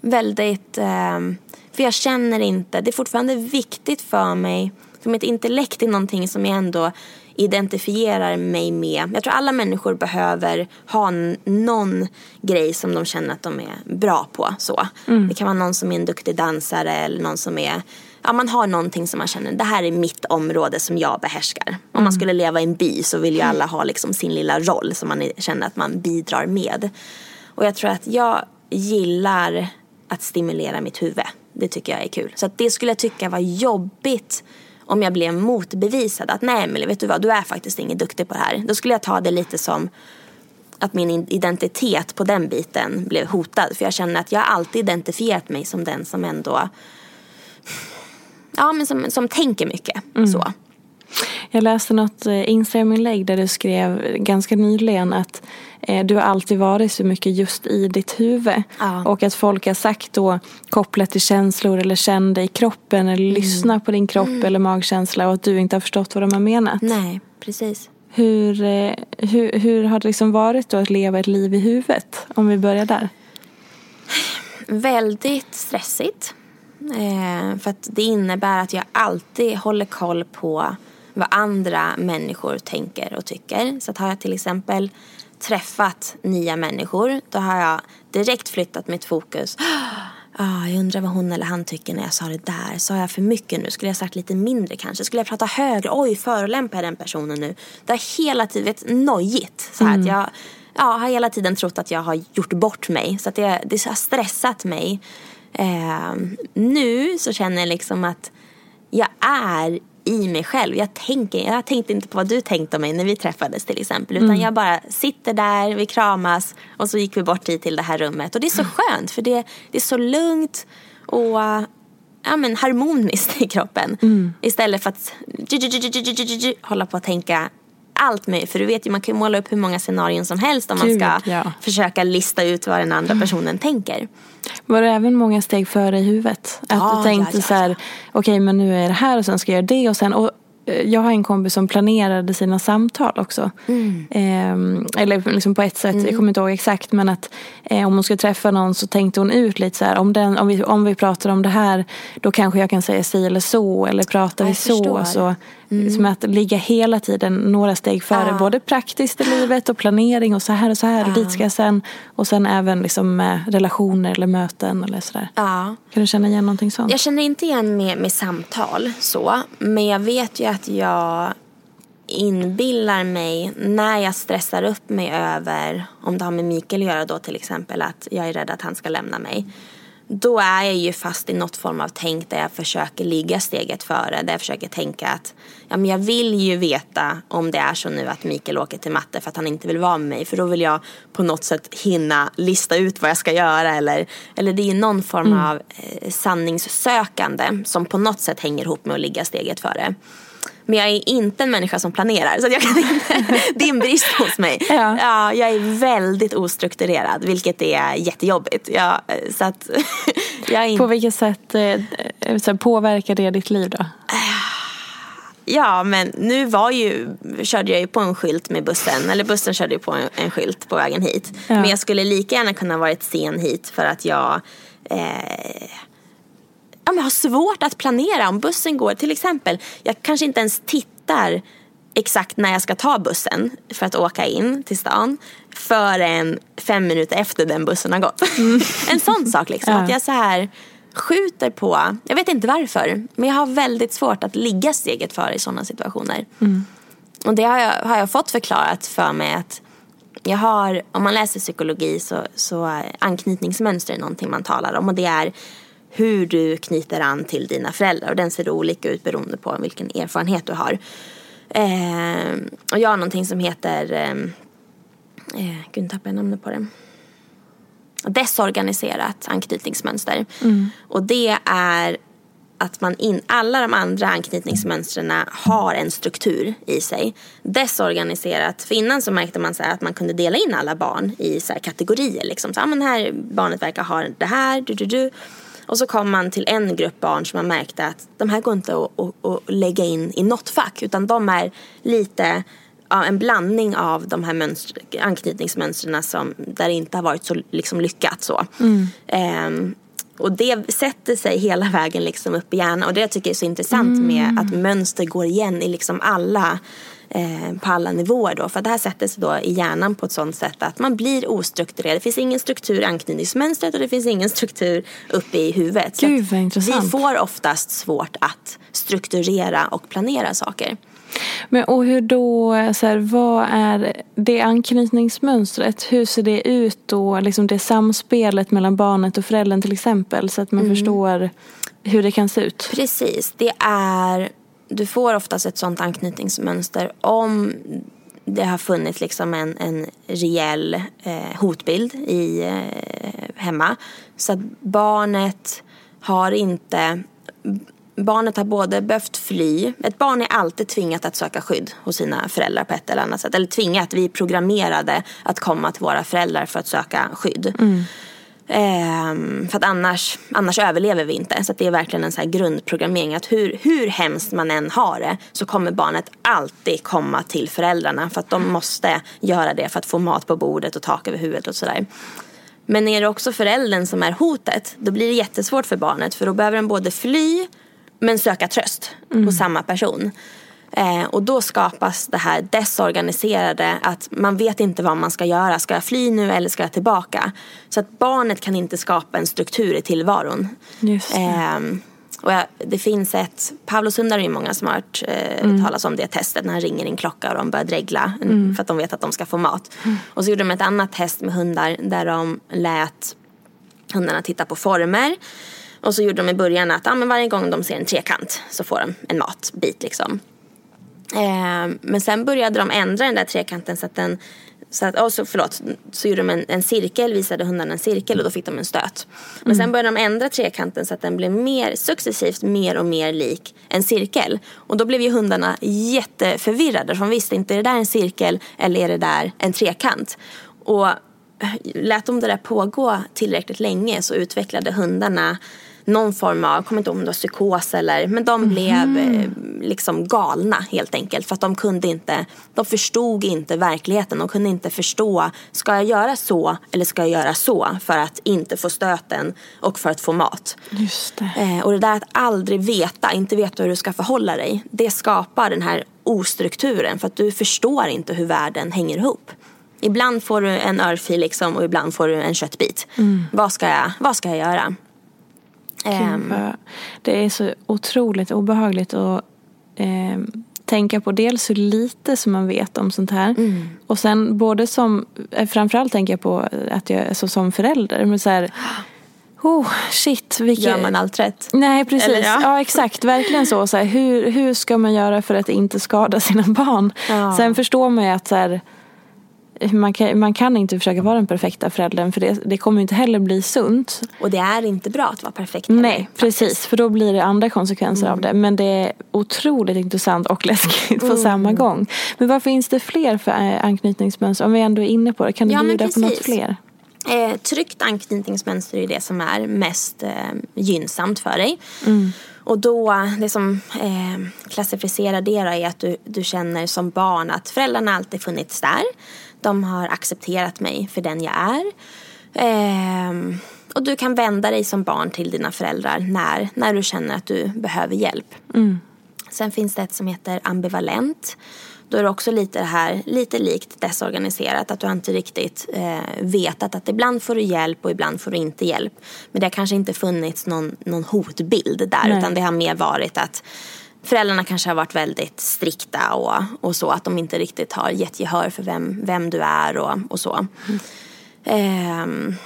Väldigt, um, för jag känner inte, det är fortfarande viktigt för mig, för mitt intellekt är någonting som jag ändå identifierar mig med, jag tror alla människor behöver ha någon grej som de känner att de är bra på. Så. Det kan vara någon som är en duktig dansare eller någon som är Ja, man har någonting som man känner, det här är mitt område som jag behärskar. Om man skulle leva i en by så vill ju alla ha liksom sin lilla roll som man känner att man bidrar med. Och jag tror att jag gillar att stimulera mitt huvud. Det tycker jag är kul. Så det skulle jag tycka var jobbigt om jag blev motbevisad. Att nej Emelie, vet du vad, du är faktiskt ingen duktig på det här. Då skulle jag ta det lite som att min identitet på den biten blev hotad. För jag känner att jag alltid identifierat mig som den som ändå Ja, men som, som tänker mycket. Så. Jag läste något eh, Instagram-inlägg där du skrev ganska nyligen att du har alltid varit så mycket just i ditt huvud. Ja. Och att folk har sagt då kopplat till känslor eller känn dig i kroppen eller lyssna på din kropp eller magkänsla och att du inte har förstått vad de har menat. Nej, precis. Hur, eh, hur, hur har det liksom varit då att leva ett liv i huvudet? Om vi börjar där. Väldigt stressigt. Eh, för att det innebär att jag alltid håller koll på vad andra människor tänker och tycker. Så att har jag till exempel träffat nya människor då har jag direkt flyttat mitt fokus. Ah, jag undrar vad hon eller han tycker när jag sa det där. Sa jag för mycket nu? Skulle jag sagt lite mindre kanske? Skulle jag prata högre? Oj, förolämpar jag den personen nu? Det har hela tiden varit nojigt. Så här att jag ja, har hela tiden trott att jag har gjort bort mig. Så att det, det har stressat mig. Eh, nu så känner jag liksom att jag är i mig själv. Jag, tänker, jag tänkte inte på vad du tänkte om mig när vi träffades till exempel. Utan jag bara sitter där, vi kramas och så gick vi bort hit till det här rummet. Och det är så skönt för det, det är så lugnt och ja, men harmoniskt i kroppen. Istället för att hålla på att tänka allt möjligt. För du vet ju, man kan ju måla upp hur många scenarion som helst om man Gud, ska ja. försöka lista ut vad den andra personen tänker. Var det även många steg före i huvudet? Att Ja, du tänkte ja, ja, så här, okej men nu är det här och sen ska jag göra det och sen och eh, jag har en kompis som planerade sina samtal också. Mm. Ehm, eller liksom på ett sätt, jag kommer inte ihåg exakt men att eh, om hon skulle träffa någon så tänkte hon ut lite så här om, den, om, vi, om vi pratar om det här då kanske jag kan säga si eller så eller pratar vi så. förstår. så Som att ligga hela tiden några steg före Ja. både praktiskt i livet och planering och så här och så här och dit ska jag sen. Och sen även liksom med relationer eller möten eller sådär. Ja. Kan du känna igen någonting sånt? Jag känner inte igen med, med samtal så. Men jag vet ju att jag inbillar mig när jag stressar upp mig över, om det har med Mikael att göra då till exempel, att jag är rädd att han ska lämna mig. Då är jag ju fast i något form av tänk där jag försöker ligga steget före. Där jag försöker tänka att ja, men jag vill ju veta om det är så nu att Mikael åker till matte för att han inte vill vara med mig. För då vill jag på något sätt hinna lista ut vad jag ska göra. Eller, eller det är någon form av eh, sanningssökande som på något sätt hänger ihop med att ligga steget före. Men jag är inte en människa som planerar. Så jag kan inte, det är en brist hos mig. Ja. Ja, jag är väldigt ostrukturerad, vilket är jättejobbigt. Ja, så att, jag är På vilket sätt eh, så påverkar det ditt liv då? ja, men nu var ju, körde jag ju på en skylt med bussen. Eller bussen körde ju på en, en skylt på vägen hit. Ja. Men jag skulle lika gärna kunna varit sen hit för att jag eh, ja, men har svårt att planera om bussen går. Till exempel, jag kanske inte ens tittar exakt när jag ska ta bussen för att åka in till stan förrän fem minuter efter den bussen har gått. en sån sak liksom. Ja. Att jag så här skjuter på, jag vet inte varför, men jag har väldigt svårt att ligga steget före i sådana situationer. Och det har jag, har jag fått förklarat för mig att jag har, om man läser psykologi så, så är anknytningsmönster är någonting man talar om och det är hur du knyter an till dina föräldrar och den ser olika ut beroende på vilken erfarenhet du har. Eh, och jag har någonting som heter, eh, eh, gud tappade jag namnet på det. Desorganiserat anknytningsmönster. Och det är att man in, alla de andra anknytningsmönstren har en struktur i sig. Desorganiserat, för innan så märkte man så att man kunde dela in alla barn i så här kategorier. Liksom. Så, ah, men här barnet verkar ha det här, du, du, du. Och så kom man till en grupp barn som man märkte att de här går inte att, att, att lägga in i något fack utan de är lite ja, en blandning av de här mönster, anknytningsmönstren som där det inte har varit så liksom, lyckat. Så. Ehm, och det sätter sig hela vägen liksom upp i hjärnan. Och det jag tycker är så intressant med att mönster går igen i liksom alla eh, på alla nivåer då. För det här sätter sig då i hjärnan på ett sånt sätt att man blir ostrukturerad. Det finns ingen struktur i anknytningsmönstret och det finns ingen struktur uppe i huvudet. Gud vad intressant. Vi får oftast svårt att strukturera och planera saker. Men, och hur då, så här, vad är det anknytningsmönstret? Hur ser det ut då? Liksom det samspelet mellan barnet och föräldern till exempel. Så att man mm. förstår hur det kan se ut. Precis. Det är, du får oftast ett sånt anknytningsmönster om det har funnits liksom en, en rejäl eh, hotbild i, eh, hemma. Så att barnet har inte barnet har både behövt fly. Ett barn är alltid tvingat att söka skydd hos sina föräldrar på ett eller annat sätt. Eller tvingat, vi är programmerade att komma till våra föräldrar för att söka skydd. Mm. Ehm, för att annars, annars överlever vi inte. Så det är verkligen en så grundprogrammering. Att hur, hur hemskt man än har det så kommer barnet alltid komma till föräldrarna. För att de måste göra det för att få mat på bordet och tak över huvudet och sådär. Men är det också föräldern som är hotet, då blir det jättesvårt för barnet. För då behöver den både fly men söka tröst mm. hos samma person. Eh, och då skapas det här desorganiserade att man vet inte vad man ska göra. Ska jag fly nu eller ska jag tillbaka? Så att barnet kan inte skapa en struktur i tillvaron. Just det. Eh, och jag, det finns ett, Pavlos hundar är ju många som har hört eh, mm. talas om det testet när han ringer en klocka och de börjar dregla mm. för att de vet att de ska få mat. Mm. Och så gjorde de ett annat test med hundar där de lät hundarna titta på former. Och så gjorde de i början att ah, men varje gång de ser en trekant så får de en matbit liksom. Eh, men sen började de ändra den där trekanten så att den så, att, oh, så, förlåt, så gjorde de en, en, cirkel, visade hundarna en cirkel och då fick de en stöt. Men mm. sen började de ändra trekanten så att den blev mer, successivt mer och mer lik en cirkel. Och då blev ju hundarna jätteförvirrade för de visste inte, är det där en cirkel eller är det där en trekant? Och lät de det där pågå tillräckligt länge så utvecklade hundarna någon form av, jag kommer inte ihåg om det var psykos eller, men de blev mm. Eh, liksom galna helt enkelt. För att de kunde inte, de förstod inte verkligheten. De kunde inte förstå, ska jag göra så eller ska jag göra så för att inte få stöten och för att få mat. Just det. Eh, och det där att aldrig veta, inte veta hur du ska förhålla dig, det skapar den här ostrukturen för att du förstår inte hur världen hänger ihop. Ibland får du en örfil liksom och ibland får du en köttbit. Mm. Vad, ska jag, vad ska jag göra? Um, det är så otroligt obehagligt att eh, tänka på dels hur lite som man vet om sånt här. Mm. Och sen både som, eh, framförallt tänker jag på att jag alltså som förälder. Men så här, Oh, shit. Vilket... Gör man allt rätt? Nej, precis. Eller, ja. ja. exakt. Verkligen så. så här, hur, hur ska man göra för att inte skada sina barn? Ja. Sen förstår man ju att så här, man kan, man kan inte försöka vara den perfekta föräldern för det, det kommer inte heller bli sunt. Och det är inte bra att vara perfekt. Heller, Nej, faktiskt. precis. För då blir det andra konsekvenser mm. av det. Men det är otroligt intressant och läskigt på mm. samma gång. Men vad finns det fler för eh, anknytningsmönster? Om vi ändå är inne på det, kan du ja, bjuda på något fler? Eh, tryggt anknytningsmönster är det som är mest eh, gynnsamt för dig. Mm. Och då, det som eh, klassificerar det då är att du, du känner som barn att föräldrarna alltid funnits där. De har accepterat mig för den jag är. Eh, och du kan vända dig som barn till dina föräldrar när, när du känner att du behöver hjälp. Mm. Sen finns det ett som heter ambivalent. Då är det också lite det här, lite likt desorganiserat. Att du inte riktigt eh, vetat att ibland får du hjälp och ibland får du inte hjälp. Men det har kanske inte funnits någon, någon hotbild där. Nej. Utan det har mer varit att föräldrarna kanske har varit väldigt strikta och, och så. Att de inte riktigt har gett gehör för vem, vem du är och, och så. Mm. Eh,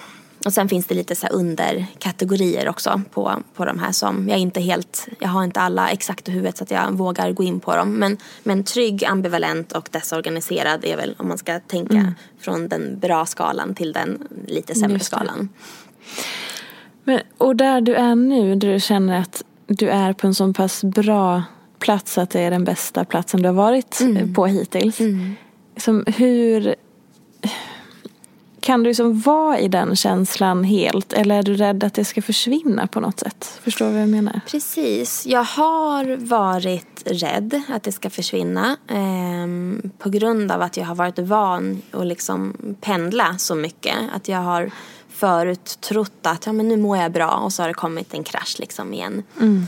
och sen finns det lite så underkategorier också på, på de här som jag inte helt, jag har inte alla exakt i huvudet så att jag vågar gå in på dem. Men, men trygg, ambivalent och desorganiserad är väl om man ska tänka mm. från den bra skalan till den lite sämre skalan. Men, och där du är nu, där du känner att du är på en så pass bra plats att det är den bästa platsen du har varit mm. på hittills. Mm. Som hur kan du liksom vara i den känslan helt eller är du rädd att det ska försvinna på något sätt? Förstår du vad jag menar? Precis. Jag har varit rädd att det ska försvinna eh, på grund av att jag har varit van att liksom pendla så mycket. Att jag har förut trott att ja, men nu mår jag bra och så har det kommit en krasch liksom igen. Mm.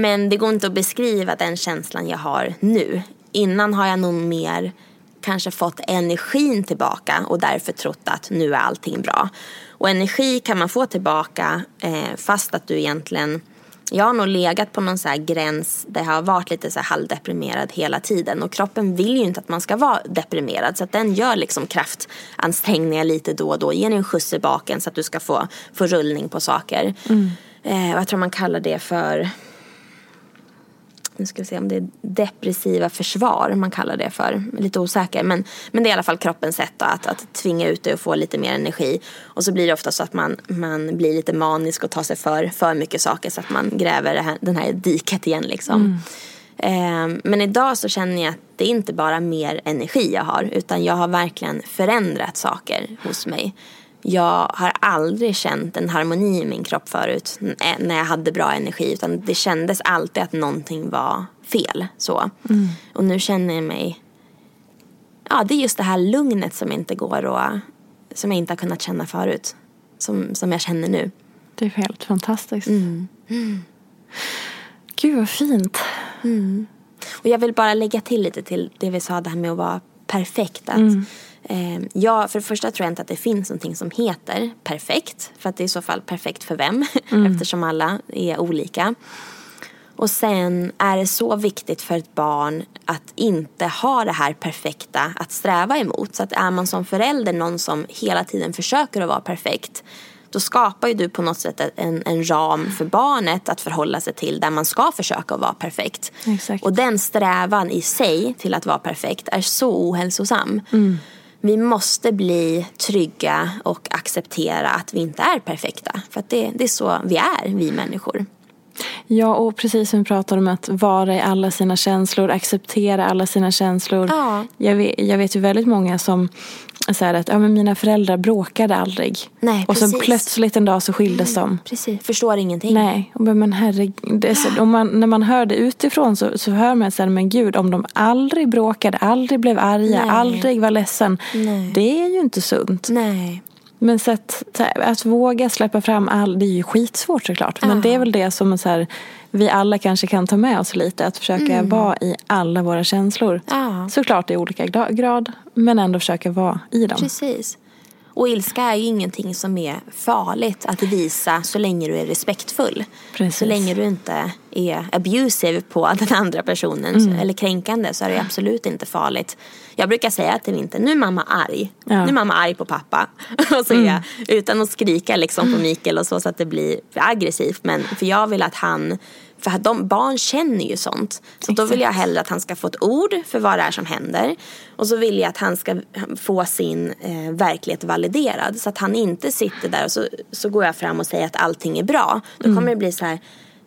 Men det går inte att beskriva den känslan jag har nu innan har jag nog mer kanske fått energin tillbaka och därför trott att nu är allting bra. Och energi kan man få tillbaka eh, fast att du egentligen jag har nog legat på någon så gräns där jag har varit lite så halvdeprimerad hela tiden och kroppen vill ju inte att man ska vara deprimerad så att den gör liksom kraftansträngningar lite då och då, ger en skjuts i baken så att du ska få, få rullning på saker. Mm. Eh, jag tror man kallar det för nu ska vi se om det är depressiva försvar man kallar det för. Lite osäker. Men, men det är i alla fall kroppens sätt att, att tvinga ut det och få lite mer energi. Och så blir det ofta så att man, man blir lite manisk och tar sig för, för mycket saker så att man gräver här, den här diket igen liksom. Mm. Eh, men idag så känner jag att det är inte bara mer energi jag har utan jag har verkligen förändrat saker hos mig. Jag har aldrig känt en harmoni i min kropp förut när jag hade bra energi. Utan det kändes alltid att någonting var fel. Så. Mm. Och nu känner jag mig... Ja, det är just det här lugnet som inte går och som jag inte har kunnat känna förut. Som, som jag känner nu. Det är helt fantastiskt. Mm. Mm. Gud vad fint. Mm. Och jag vill bara lägga till lite till det vi sa det här med att vara perfekt. Att, mm Eh, ja, för det första tror jag inte att det finns någonting som heter perfekt. För att det är i så fall perfekt för vem? Mm. Eftersom alla är olika. Och sen är det så viktigt för ett barn att inte ha det här perfekta att sträva emot. Så att är man som förälder någon som hela tiden försöker att vara perfekt då skapar ju du på något sätt en, en ram för barnet att förhålla sig till där man ska försöka vara perfekt. Exakt. Och den strävan i sig till att vara perfekt är så ohälsosam. Mm vi måste bli trygga och acceptera att vi inte är perfekta. För att det, det är så vi är, vi människor. Ja, och precis som vi pratade om att vara i alla sina känslor, acceptera alla sina känslor. Ja. Jag, vet, jag vet ju väldigt många som säger att ja, men mina föräldrar bråkade aldrig. Nej, och så plötsligt en dag så skildes mm, de. Precis, förstår ingenting. Nej, men herregud. Om man, när man hör det utifrån så, så hör man att men gud, om de aldrig bråkade, aldrig blev arga, Nej. aldrig var ledsen. Nej. Det är ju inte sunt. Nej. Men så att, att våga släppa fram all, det är ju skitsvårt såklart. Men det är väl det som så här, vi alla kanske kan ta med oss lite. Att försöka mm. vara i alla våra känslor. Såklart i olika grad. Men ändå försöka vara i dem. Precis. Och ilska är ju ingenting som är farligt att visa så länge du är respektfull. Precis. Så länge du inte är abusive på den andra personen mm. eller kränkande så är det absolut inte farligt. Jag brukar säga till inte, nu är mamma arg. Ja. Nu är mamma arg på pappa. och så mm. jag, utan att skrika liksom på Mikael och så, så att det blir aggressivt. Men för jag vill att han för de, barn känner ju sånt. Så då vill jag hellre att han ska få ett ord för vad det är som händer. Och så vill jag att han ska få sin eh, verklighet validerad. Så att han inte sitter där och så, så går jag fram och säger att allting är bra. Då kommer mm. det bli så här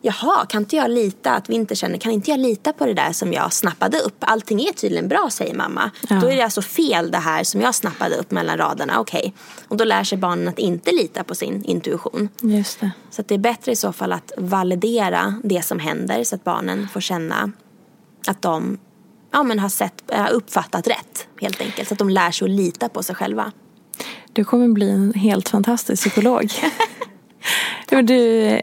Jaha, kan inte jag lita, att vi inte känner, kan inte jag lita på det där som jag snappade upp? Allting är tydligen bra, säger mamma. Ja. Då är det alltså fel det här som jag snappade upp mellan raderna. Okej. Okay. Och då lär sig barnen att inte lita på sin intuition. Just det. Så det är bättre i så fall att validera det som händer så att barnen får känna att de ja, men har sett, uppfattat rätt helt enkelt. Så att de lär sig att lita på sig själva. Du kommer bli en helt fantastisk psykolog. du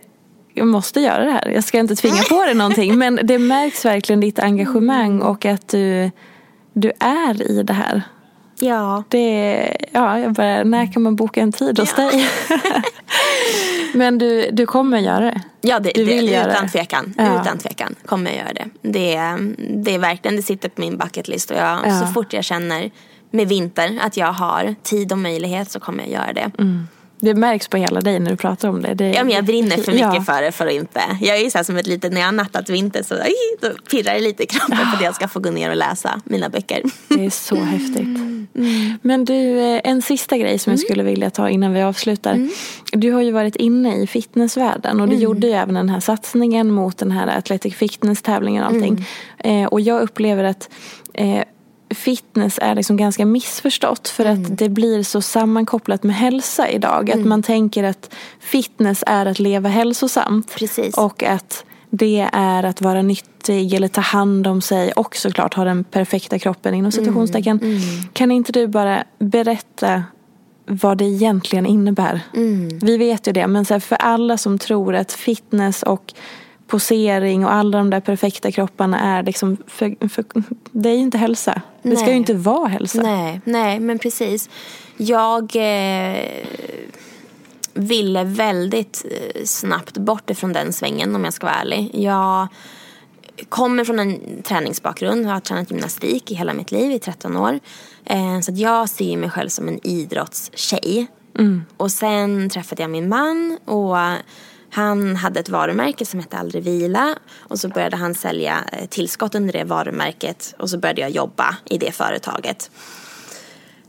jag måste göra det här. Jag ska inte tvinga på dig någonting. Men det märks verkligen ditt engagemang och att du, du är i det här. Ja. Det, ja, jag bara, när kan man boka en tid hos ja. dig? men du, du kommer göra det? Ja, det, du vill det, göra utan det. tvekan. Ja. Utan tvekan kommer jag göra det. Det, det är verkligen, det sitter på min bucketlist och jag, ja. så fort jag känner med vinter att jag har tid och möjlighet så kommer jag göra det. Mm. Det märks på hela dig när du pratar om det. det ja, men jag brinner för mycket ja. för det för att inte. Jag är ju så här som ett litet, när jag har nattat vinter så då pirrar det lite i kroppen för att jag ska få gå ner och läsa mina böcker. Det är så häftigt. Mm. Men du, eh, en sista grej som mm. jag skulle vilja ta innan vi avslutar. Mm. Du har ju varit inne i fitnessvärlden och du mm. gjorde ju även den här satsningen mot den här Athletic Fitness-tävlingen och allting. Mm. Eh, och jag upplever att eh, fitness är liksom ganska missförstått för mm. att det blir så sammankopplat med hälsa idag. Mm. Att man tänker att fitness är att leva hälsosamt. Precis. Och att det är att vara nyttig eller ta hand om sig och såklart ha den perfekta kroppen inom mm. situationstecken. Mm. Kan inte du bara berätta vad det egentligen innebär? Mm. Vi vet ju det men för alla som tror att fitness och posering och alla de där perfekta kropparna är liksom, för, för, det är ju inte hälsa. Det Nej. ska ju inte vara hälsa. Nej, nej men precis. Jag eh, ville väldigt eh, snabbt bort ifrån den svängen om jag ska vara ärlig. Jag kommer från en träningsbakgrund. Jag har tränat gymnastik i hela mitt liv i 13 år. Eh, så att jag ser mig själv som en idrottstjej. Och sen träffade jag min man och han hade ett varumärke som hette Aldrig Vila. Och så började han sälja eh, tillskott under det varumärket. Och så började jag jobba i det företaget.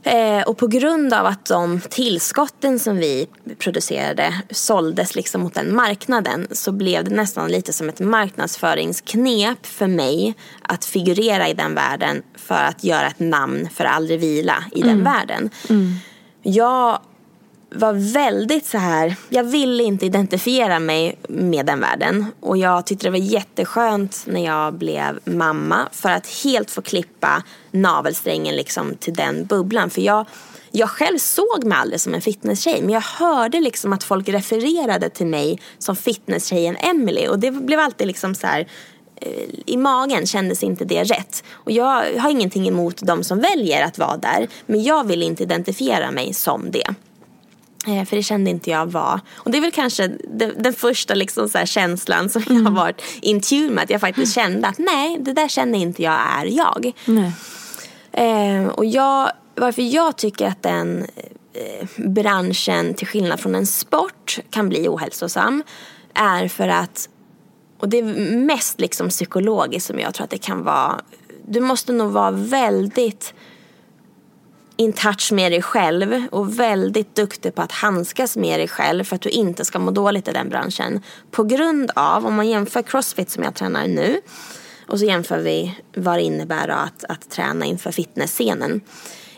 Eh, och på grund av att de tillskotten som vi producerade såldes liksom mot den marknaden så blev det nästan lite som ett marknadsföringsknep för mig att figurera i den världen för att göra ett namn för aldrig vila i den världen. Jag var väldigt så här, jag ville inte identifiera mig med den världen. Och jag tyckte det var jätteskönt när jag blev mamma för att helt få klippa navelsträngen liksom till den bubblan. För jag, jag själv såg mig aldrig som en fitnesstjej men jag hörde liksom att folk refererade till mig som fitnesstjejen Emily och det blev alltid liksom så här eh, i magen kändes inte det rätt. Och jag har ingenting emot de som väljer att vara där men jag vill inte identifiera mig som det. Eh, För det kände inte jag var. Och det är väl kanske den, första liksom så känslan som jag har varit in tune med. Att jag faktiskt kände att nej, det där känner inte jag är jag. Eh, och jag, varför jag tycker att den eh, branschen, till skillnad från en sport, kan bli ohälsosam. Är för att, och det är mest liksom psykologiskt som jag tror att det kan vara. Du måste nog vara väldigt in touch med dig själv och väldigt duktig på att handskas med dig själv för att du inte ska må dåligt i den branschen. På grund av, om man jämför crossfit som jag tränar nu och så jämför vi vad det innebär att, att träna inför fitnessscenen.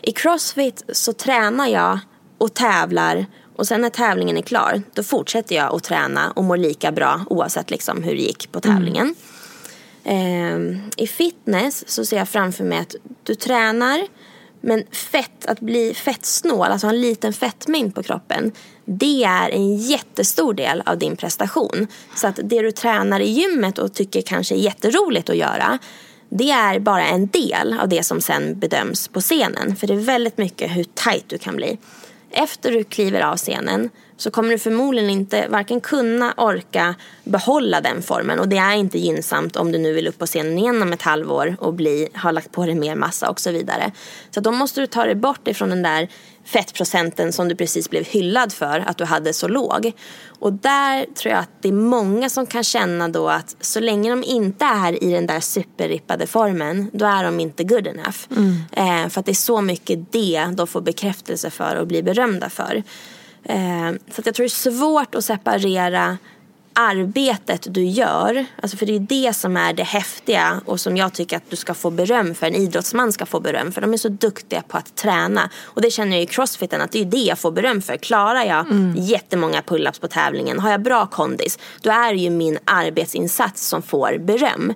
I crossfit så tränar jag och tävlar och sen när tävlingen är klar då fortsätter jag att träna och mår lika bra oavsett liksom hur det gick på tävlingen. Ehm, I fitness så ser jag framför mig att du tränar men fett, att bli fettsnål, alltså ha en liten fettmängd på kroppen det är en jättestor del av din prestation. Så att det du tränar i gymmet och tycker kanske är jätteroligt att göra det är bara en del av det som sen bedöms på scenen. För det är väldigt mycket hur tight du kan bli. Efter du kliver av scenen så kommer du förmodligen inte varken kunna, orka behålla den formen. Och det är inte gynnsamt om du nu vill upp på scenen igen om ett halvår och bli, har lagt på dig mer massa och så vidare. Så då måste du ta dig bort ifrån den där fettprocenten som du precis blev hyllad för att du hade så låg. Och där tror jag att det är många som kan känna då att så länge de inte är i den där superrippade formen då är de inte good enough. Eh, för att det är så mycket det de får bekräftelse för och blir berömda för. Eh, så jag tror det är svårt att separera arbetet du gör, alltså för det är det som är det häftiga och som jag tycker att du ska få beröm för, en idrottsman ska få beröm för. De är så duktiga på att träna och det känner jag i crossfiten att det är det jag får beröm för. Klarar jag mm. jättemånga pull-ups på tävlingen, har jag bra kondis, då är det ju min arbetsinsats som får beröm.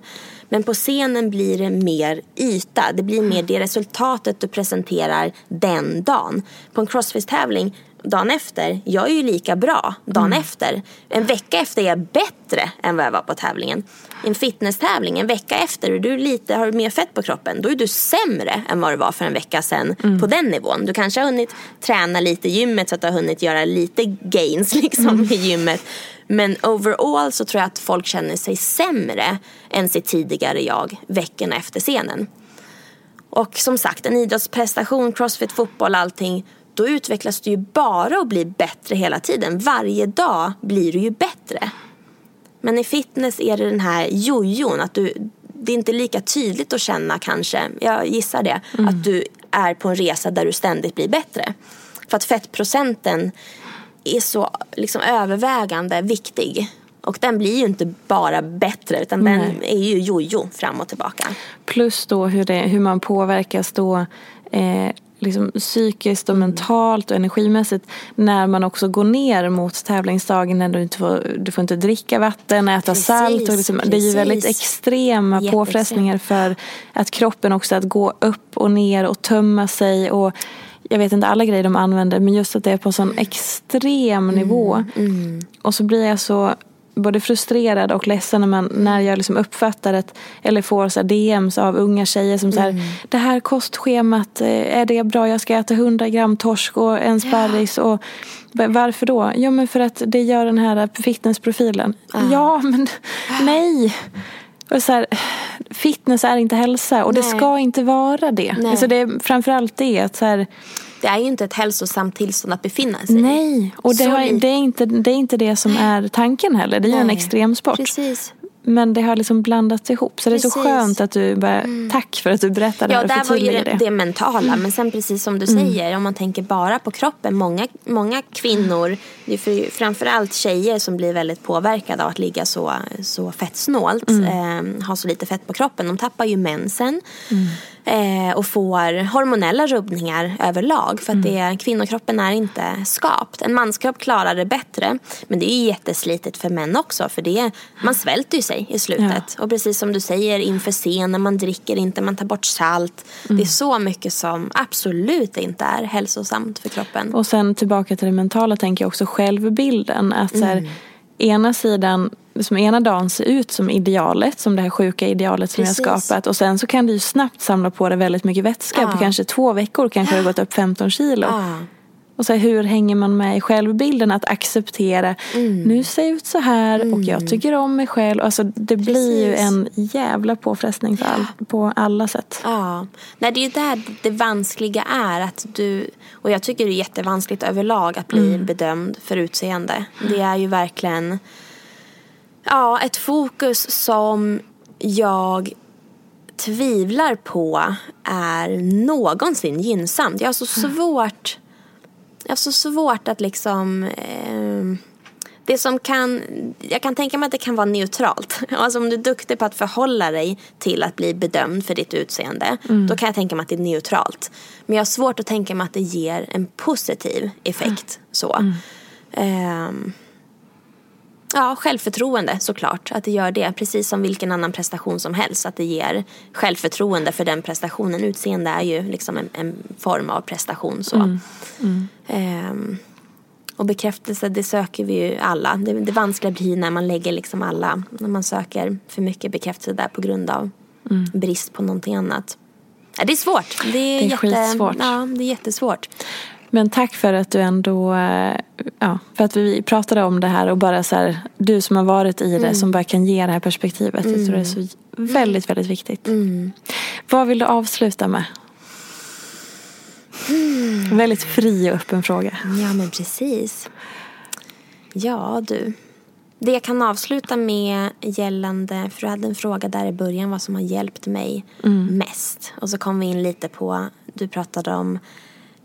Men på scenen blir det mer yta, det blir mer det resultatet du presenterar den dagen. På en crossfit-tävling dagen efter, jag är ju lika bra dagen mm. efter. En vecka efter är jag bättre än vad jag var på tävlingen. I en fitnesstävling, en vecka efter, och du lite, har mer fett på kroppen, då är du sämre än vad du var för en vecka sedan mm. på den nivån. Du kanske har hunnit träna lite i gymmet så att du har hunnit göra lite gains liksom mm. i gymmet. Men overall så tror jag att folk känner sig sämre än sitt tidigare jag veckorna efter scenen. Och som sagt, en idrottsprestation, crossfit, fotboll, allting då utvecklas du ju bara och blir bättre hela tiden. Varje dag blir du ju bättre. Men i fitness är det den här jojon, att du, det är inte lika tydligt att känna kanske, jag gissar det, mm. att du är på en resa där du ständigt blir bättre. För att fettprocenten är så liksom övervägande viktig. Och den blir ju inte bara bättre utan Nej. den är ju jojo fram och tillbaka. Plus då hur, det, hur man påverkas då eh, liksom psykiskt och mentalt och energimässigt när man också går ner mot tävlingsdagen när du inte får, du får inte dricka vatten, äta precis, salt. Och liksom, det är ju väldigt extrema Jätteextrem. påfrestningar för att kroppen också att gå upp och ner och tömma sig och jag vet inte alla grejer de använder men just att det är på sån extrem nivå. Mm, mm. Och så blir jag så både frustrerad och ledsen när, man, när jag liksom uppfattar att, eller får så DMs av unga tjejer som säger mm. det här kostschemat, eh, är det bra? Jag ska äta 100 gram torsk och en sparris. Ja. Och, varför då? Ja men för att det gör den här fitnessprofilen. Ah. Ja men nej. Och så här, fitness är inte hälsa och Nej. det ska inte vara det. Nej. Alltså det är framförallt det att så här, det är ju inte ett hälsosamt tillstånd att befinna sig i. Nej, och det, har, det, är inte, det är inte det som är tanken heller. Det är ju en extremsport. Precis. Men det har liksom blandats ihop. Så precis. det är så skönt att du bara, mm. tack för att du berättade ja, det här och förtydligade det. Ja, där var ju det, det mentala. Mm. Men sen precis som du mm. säger, om man tänker bara på kroppen. Många, många kvinnor, det är för, framförallt tjejer som blir väldigt påverkade av att ligga så, så fettsnålt. Mm. Eh, ha så lite fett på kroppen. De tappar ju mensen. Mm eh, och får hormonella rubbningar överlag. För att mm. det, kvinnokroppen är inte skapt. En manskropp klarar det bättre. Men det är jätteslitet för män också. För det, man svälter ju sig i slutet. Ja. Och precis som du säger inför scenen, man dricker inte, man tar bort salt. Mm. Det är så mycket som absolut inte är hälsosamt för kroppen. Och sen tillbaka till det mentala tänker jag också självbilden. Att så här, mm. Ena sidan som ena dagen se ut som idealet, som det här sjuka idealet som Precis. jag har skapat. Och sen så kan du ju snabbt samla på dig väldigt mycket vätska. Ja. På kanske två veckor kanske ja. det gått upp 15 kilo. Ja. Och så här, hur hänger man med i självbilden? Att acceptera, mm. nu ser jag ut så här mm. och jag mm. tycker om mig själv. Alltså, det Precis. blir ju en jävla påfrestning för all, på alla sätt. Ja, Nej, det är ju där det vanskliga är. att du Och jag tycker det är jättevanskligt överlag att bli mm. bedömd för utseende. Det är ju verkligen Ja, ett fokus som jag tvivlar på är någonsin gynnsamt. Jag har så svårt, jag har så svårt att liksom eh, det som kan, jag kan tänka mig att det kan vara neutralt. Alltså om du är duktig på att förhålla dig till att bli bedömd för ditt utseende. Mm. Då kan jag tänka mig att det är neutralt. Men jag har svårt att tänka mig att det ger en positiv effekt. Mm. Så. Mm. Um, Ja, självförtroende såklart. Att det gör det. Precis som vilken annan prestation som helst. Att det ger självförtroende för den prestationen. Utseende är ju liksom en, en form av prestation. Så. Mm. Mm. Ehm, och bekräftelse, det söker vi ju alla. Det, det vanskliga blir när man lägger liksom alla, när man söker för mycket bekräftelse där på grund av mm. brist på någonting annat. Det är svårt. Det är, det är jätte, skitsvårt. Ja, det är jättesvårt. Men tack för att du ändå, eh, ja, för att vi pratade om det här och bara så här, du som har varit i det mm. som bara kan ge det här perspektivet. Mm. Jag tror det är så väldigt, väldigt viktigt. Mm. Vad vill du avsluta med? Mm. Väldigt fri och öppen fråga. Ja men precis. Ja du. Det jag kan avsluta med gällande, för du hade en fråga där i början vad som har hjälpt mig mm. mest. Och så kom vi in lite på, du pratade om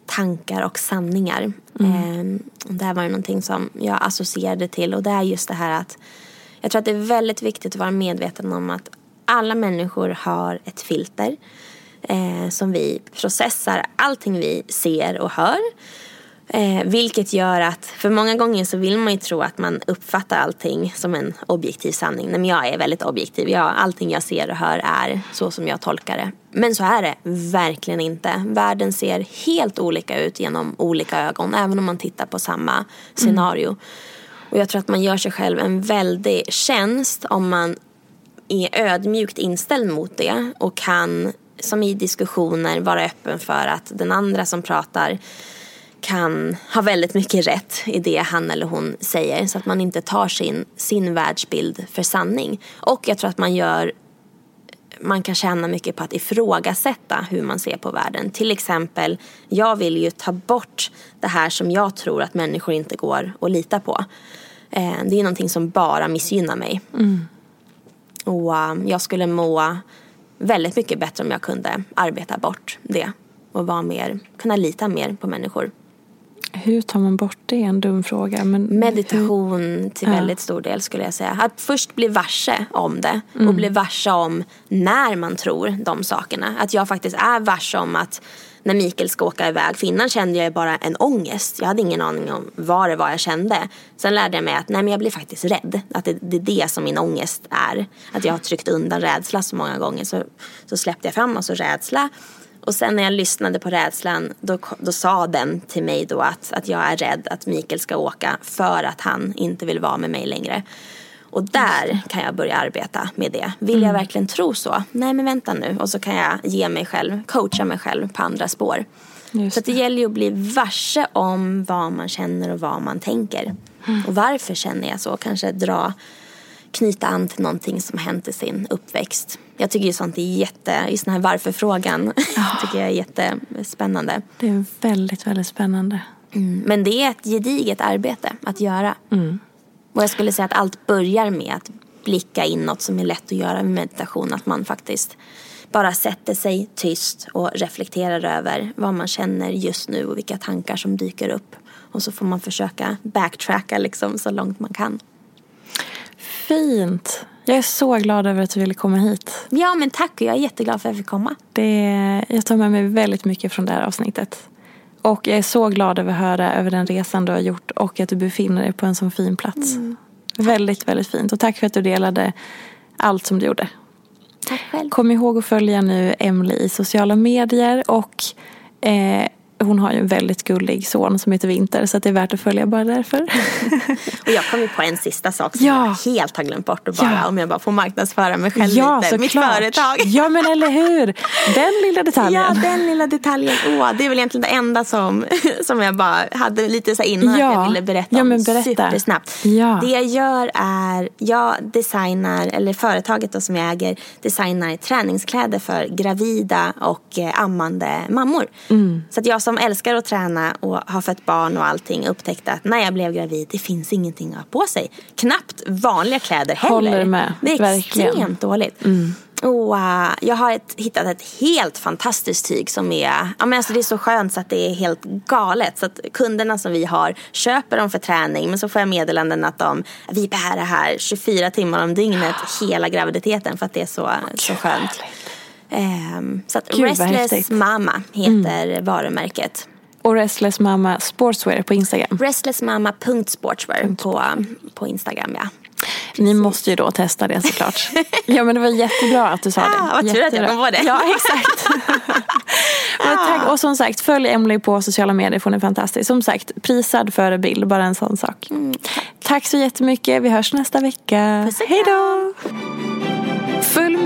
tankar och sanningar. Mm. Eh, det här var ju någonting som jag associerade till och det är just det här att jag tror att det är väldigt viktigt att vara medveten om att alla människor har ett filter eh, som vi processar allting vi ser och hör. Eh, vilket gör att för många gånger så vill man ju tro att man uppfattar allting som en objektiv sanning. Nej, men jag är väldigt objektiv. Jag, allting jag ser och hör är så som jag tolkar det. Men så är det verkligen inte. Världen ser helt olika ut genom olika ögon. Även om man tittar på samma scenario. Mm. Och jag tror att man gör sig själv en väldig tjänst om man är ödmjukt inställd mot det och kan som i diskussioner vara öppen för att den andra som pratar kan ha väldigt mycket rätt i det han eller hon säger så att man inte tar sin, sin världsbild för sanning. Och jag tror att man gör man kan tjäna mycket på att ifrågasätta hur man ser på världen. Till exempel, jag vill ju ta bort det här som jag tror att människor inte går att lita på. Eh, det är någonting som bara missgynnar mig. Mm. Och um, jag skulle må väldigt mycket bättre om jag kunde arbeta bort det och vara mer, kunna lita mer på människor. Hur tar man bort det? En dum fråga. Men Meditation hur? till väldigt stor del skulle jag säga. Att först bli varse om det mm. och bli varse om när man tror de sakerna. Att jag faktiskt är varse om att när Mikael ska åka iväg. För innan kände jag bara en ångest. Jag hade ingen aning om vad det var jag kände. Sen lärde jag mig att nej, men jag blir faktiskt rädd. Att det, det är det som min ångest är. Att jag har tryckt undan rädsla så många gånger. Så, så släppte jag fram alltså rädsla. Och sen när jag lyssnade på rädslan då, då sa den till mig då att, att jag är rädd att Mikael ska åka för att han inte vill vara med mig längre. Och där kan jag börja arbeta med det. Vill jag verkligen tro så? Nej men vänta nu. Och så kan jag ge mig själv, coacha mig själv på andra spår. Just så att det gäller ju att bli varse om vad man känner och vad man tänker. Och varför känner jag så? Kanske dra, knyta an till någonting som hänt i sin uppväxt. Jag tycker ju sånt är jätte, just den här varför-frågan tycker jag är jättespännande. Det är väldigt, väldigt spännande. Mm. Men det är ett gediget arbete att göra. Och jag skulle säga att allt börjar med att blicka inåt som är lätt att göra med meditation. Att man faktiskt bara sätter sig tyst och reflekterar över vad man känner just nu och vilka tankar som dyker upp. Och så får man försöka backtracka liksom så långt man kan. Fint. Jag är så glad över att du ville komma hit. Ja men tack jag är jätteglad för att jag fick komma. Det, jag tar med mig väldigt mycket från det här avsnittet. Och jag är så glad över att höra över den resan du har gjort och att du befinner dig på en sån fin plats. Väldigt, väldigt fint. Och tack för att du delade allt som du gjorde. Tack själv. Kom ihåg att följa nu Emily i sociala medier och eh, hon har ju en väldigt gullig son som heter Vinter så att det är värt att följa bara därför. Och jag kom ju på en sista sak som Ja. jag helt har glömt bort. Och bara, Ja. Om jag bara får marknadsföra mig själv ja, lite. Mitt såklart. företag. Ja, men eller hur. Den lilla detaljen. Ja, den lilla detaljen. Åh, det är väl egentligen det enda som, som jag bara hade lite så innan att Ja. jag ville berätta Ja, om men berätta. supersnabbt. Ja. Det jag gör är, jag designar, eller företaget då som jag äger, designar träningskläder för gravida och eh, ammande mammor. Mm. Så att jag som älskar att träna och har fött barn och allting upptäckte att när jag blev gravid, det finns ingenting att ha på sig. Knappt vanliga kläder heller. Håller med. Det är Verkligen. Mm. extremt dåligt. Och uh, jag har ett, hittat ett helt fantastiskt tyg som är, ja men alltså det är så skönt så att det är helt galet. Så att kunderna som vi har köper dem för träning men så får jag meddelanden att de, vi bär det här 24 timmar om dygnet hela graviditeten för att det är så, så skönt. Ehm, så att Gud, Restless. Mm. Mama heter varumärket. Och Restless Mama Sportswear på Instagram. Restlessmama.sportswear på, på Instagram ja. Ni måste ju då testa det såklart. ja men det var jättebra att du sa det. Ah, vad tur att jag kom på det. Ja exakt. Tack. Och som sagt, följ Emily på sociala medier för hon är fantastisk. Som sagt, prisad förebild, bara en sån sak. tack. så jättemycket, vi hörs nästa vecka. Hej då!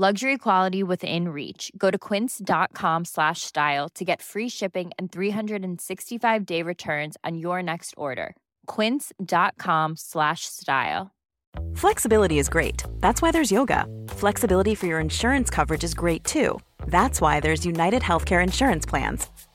Luxury quality within reach. Go to quince.com slash style to get free shipping and 365 day returns on your next order. Quince.com slash style. Flexibility is great. That's why there's yoga. Flexibility for your insurance coverage is great too. That's why there's United Healthcare Insurance Plans.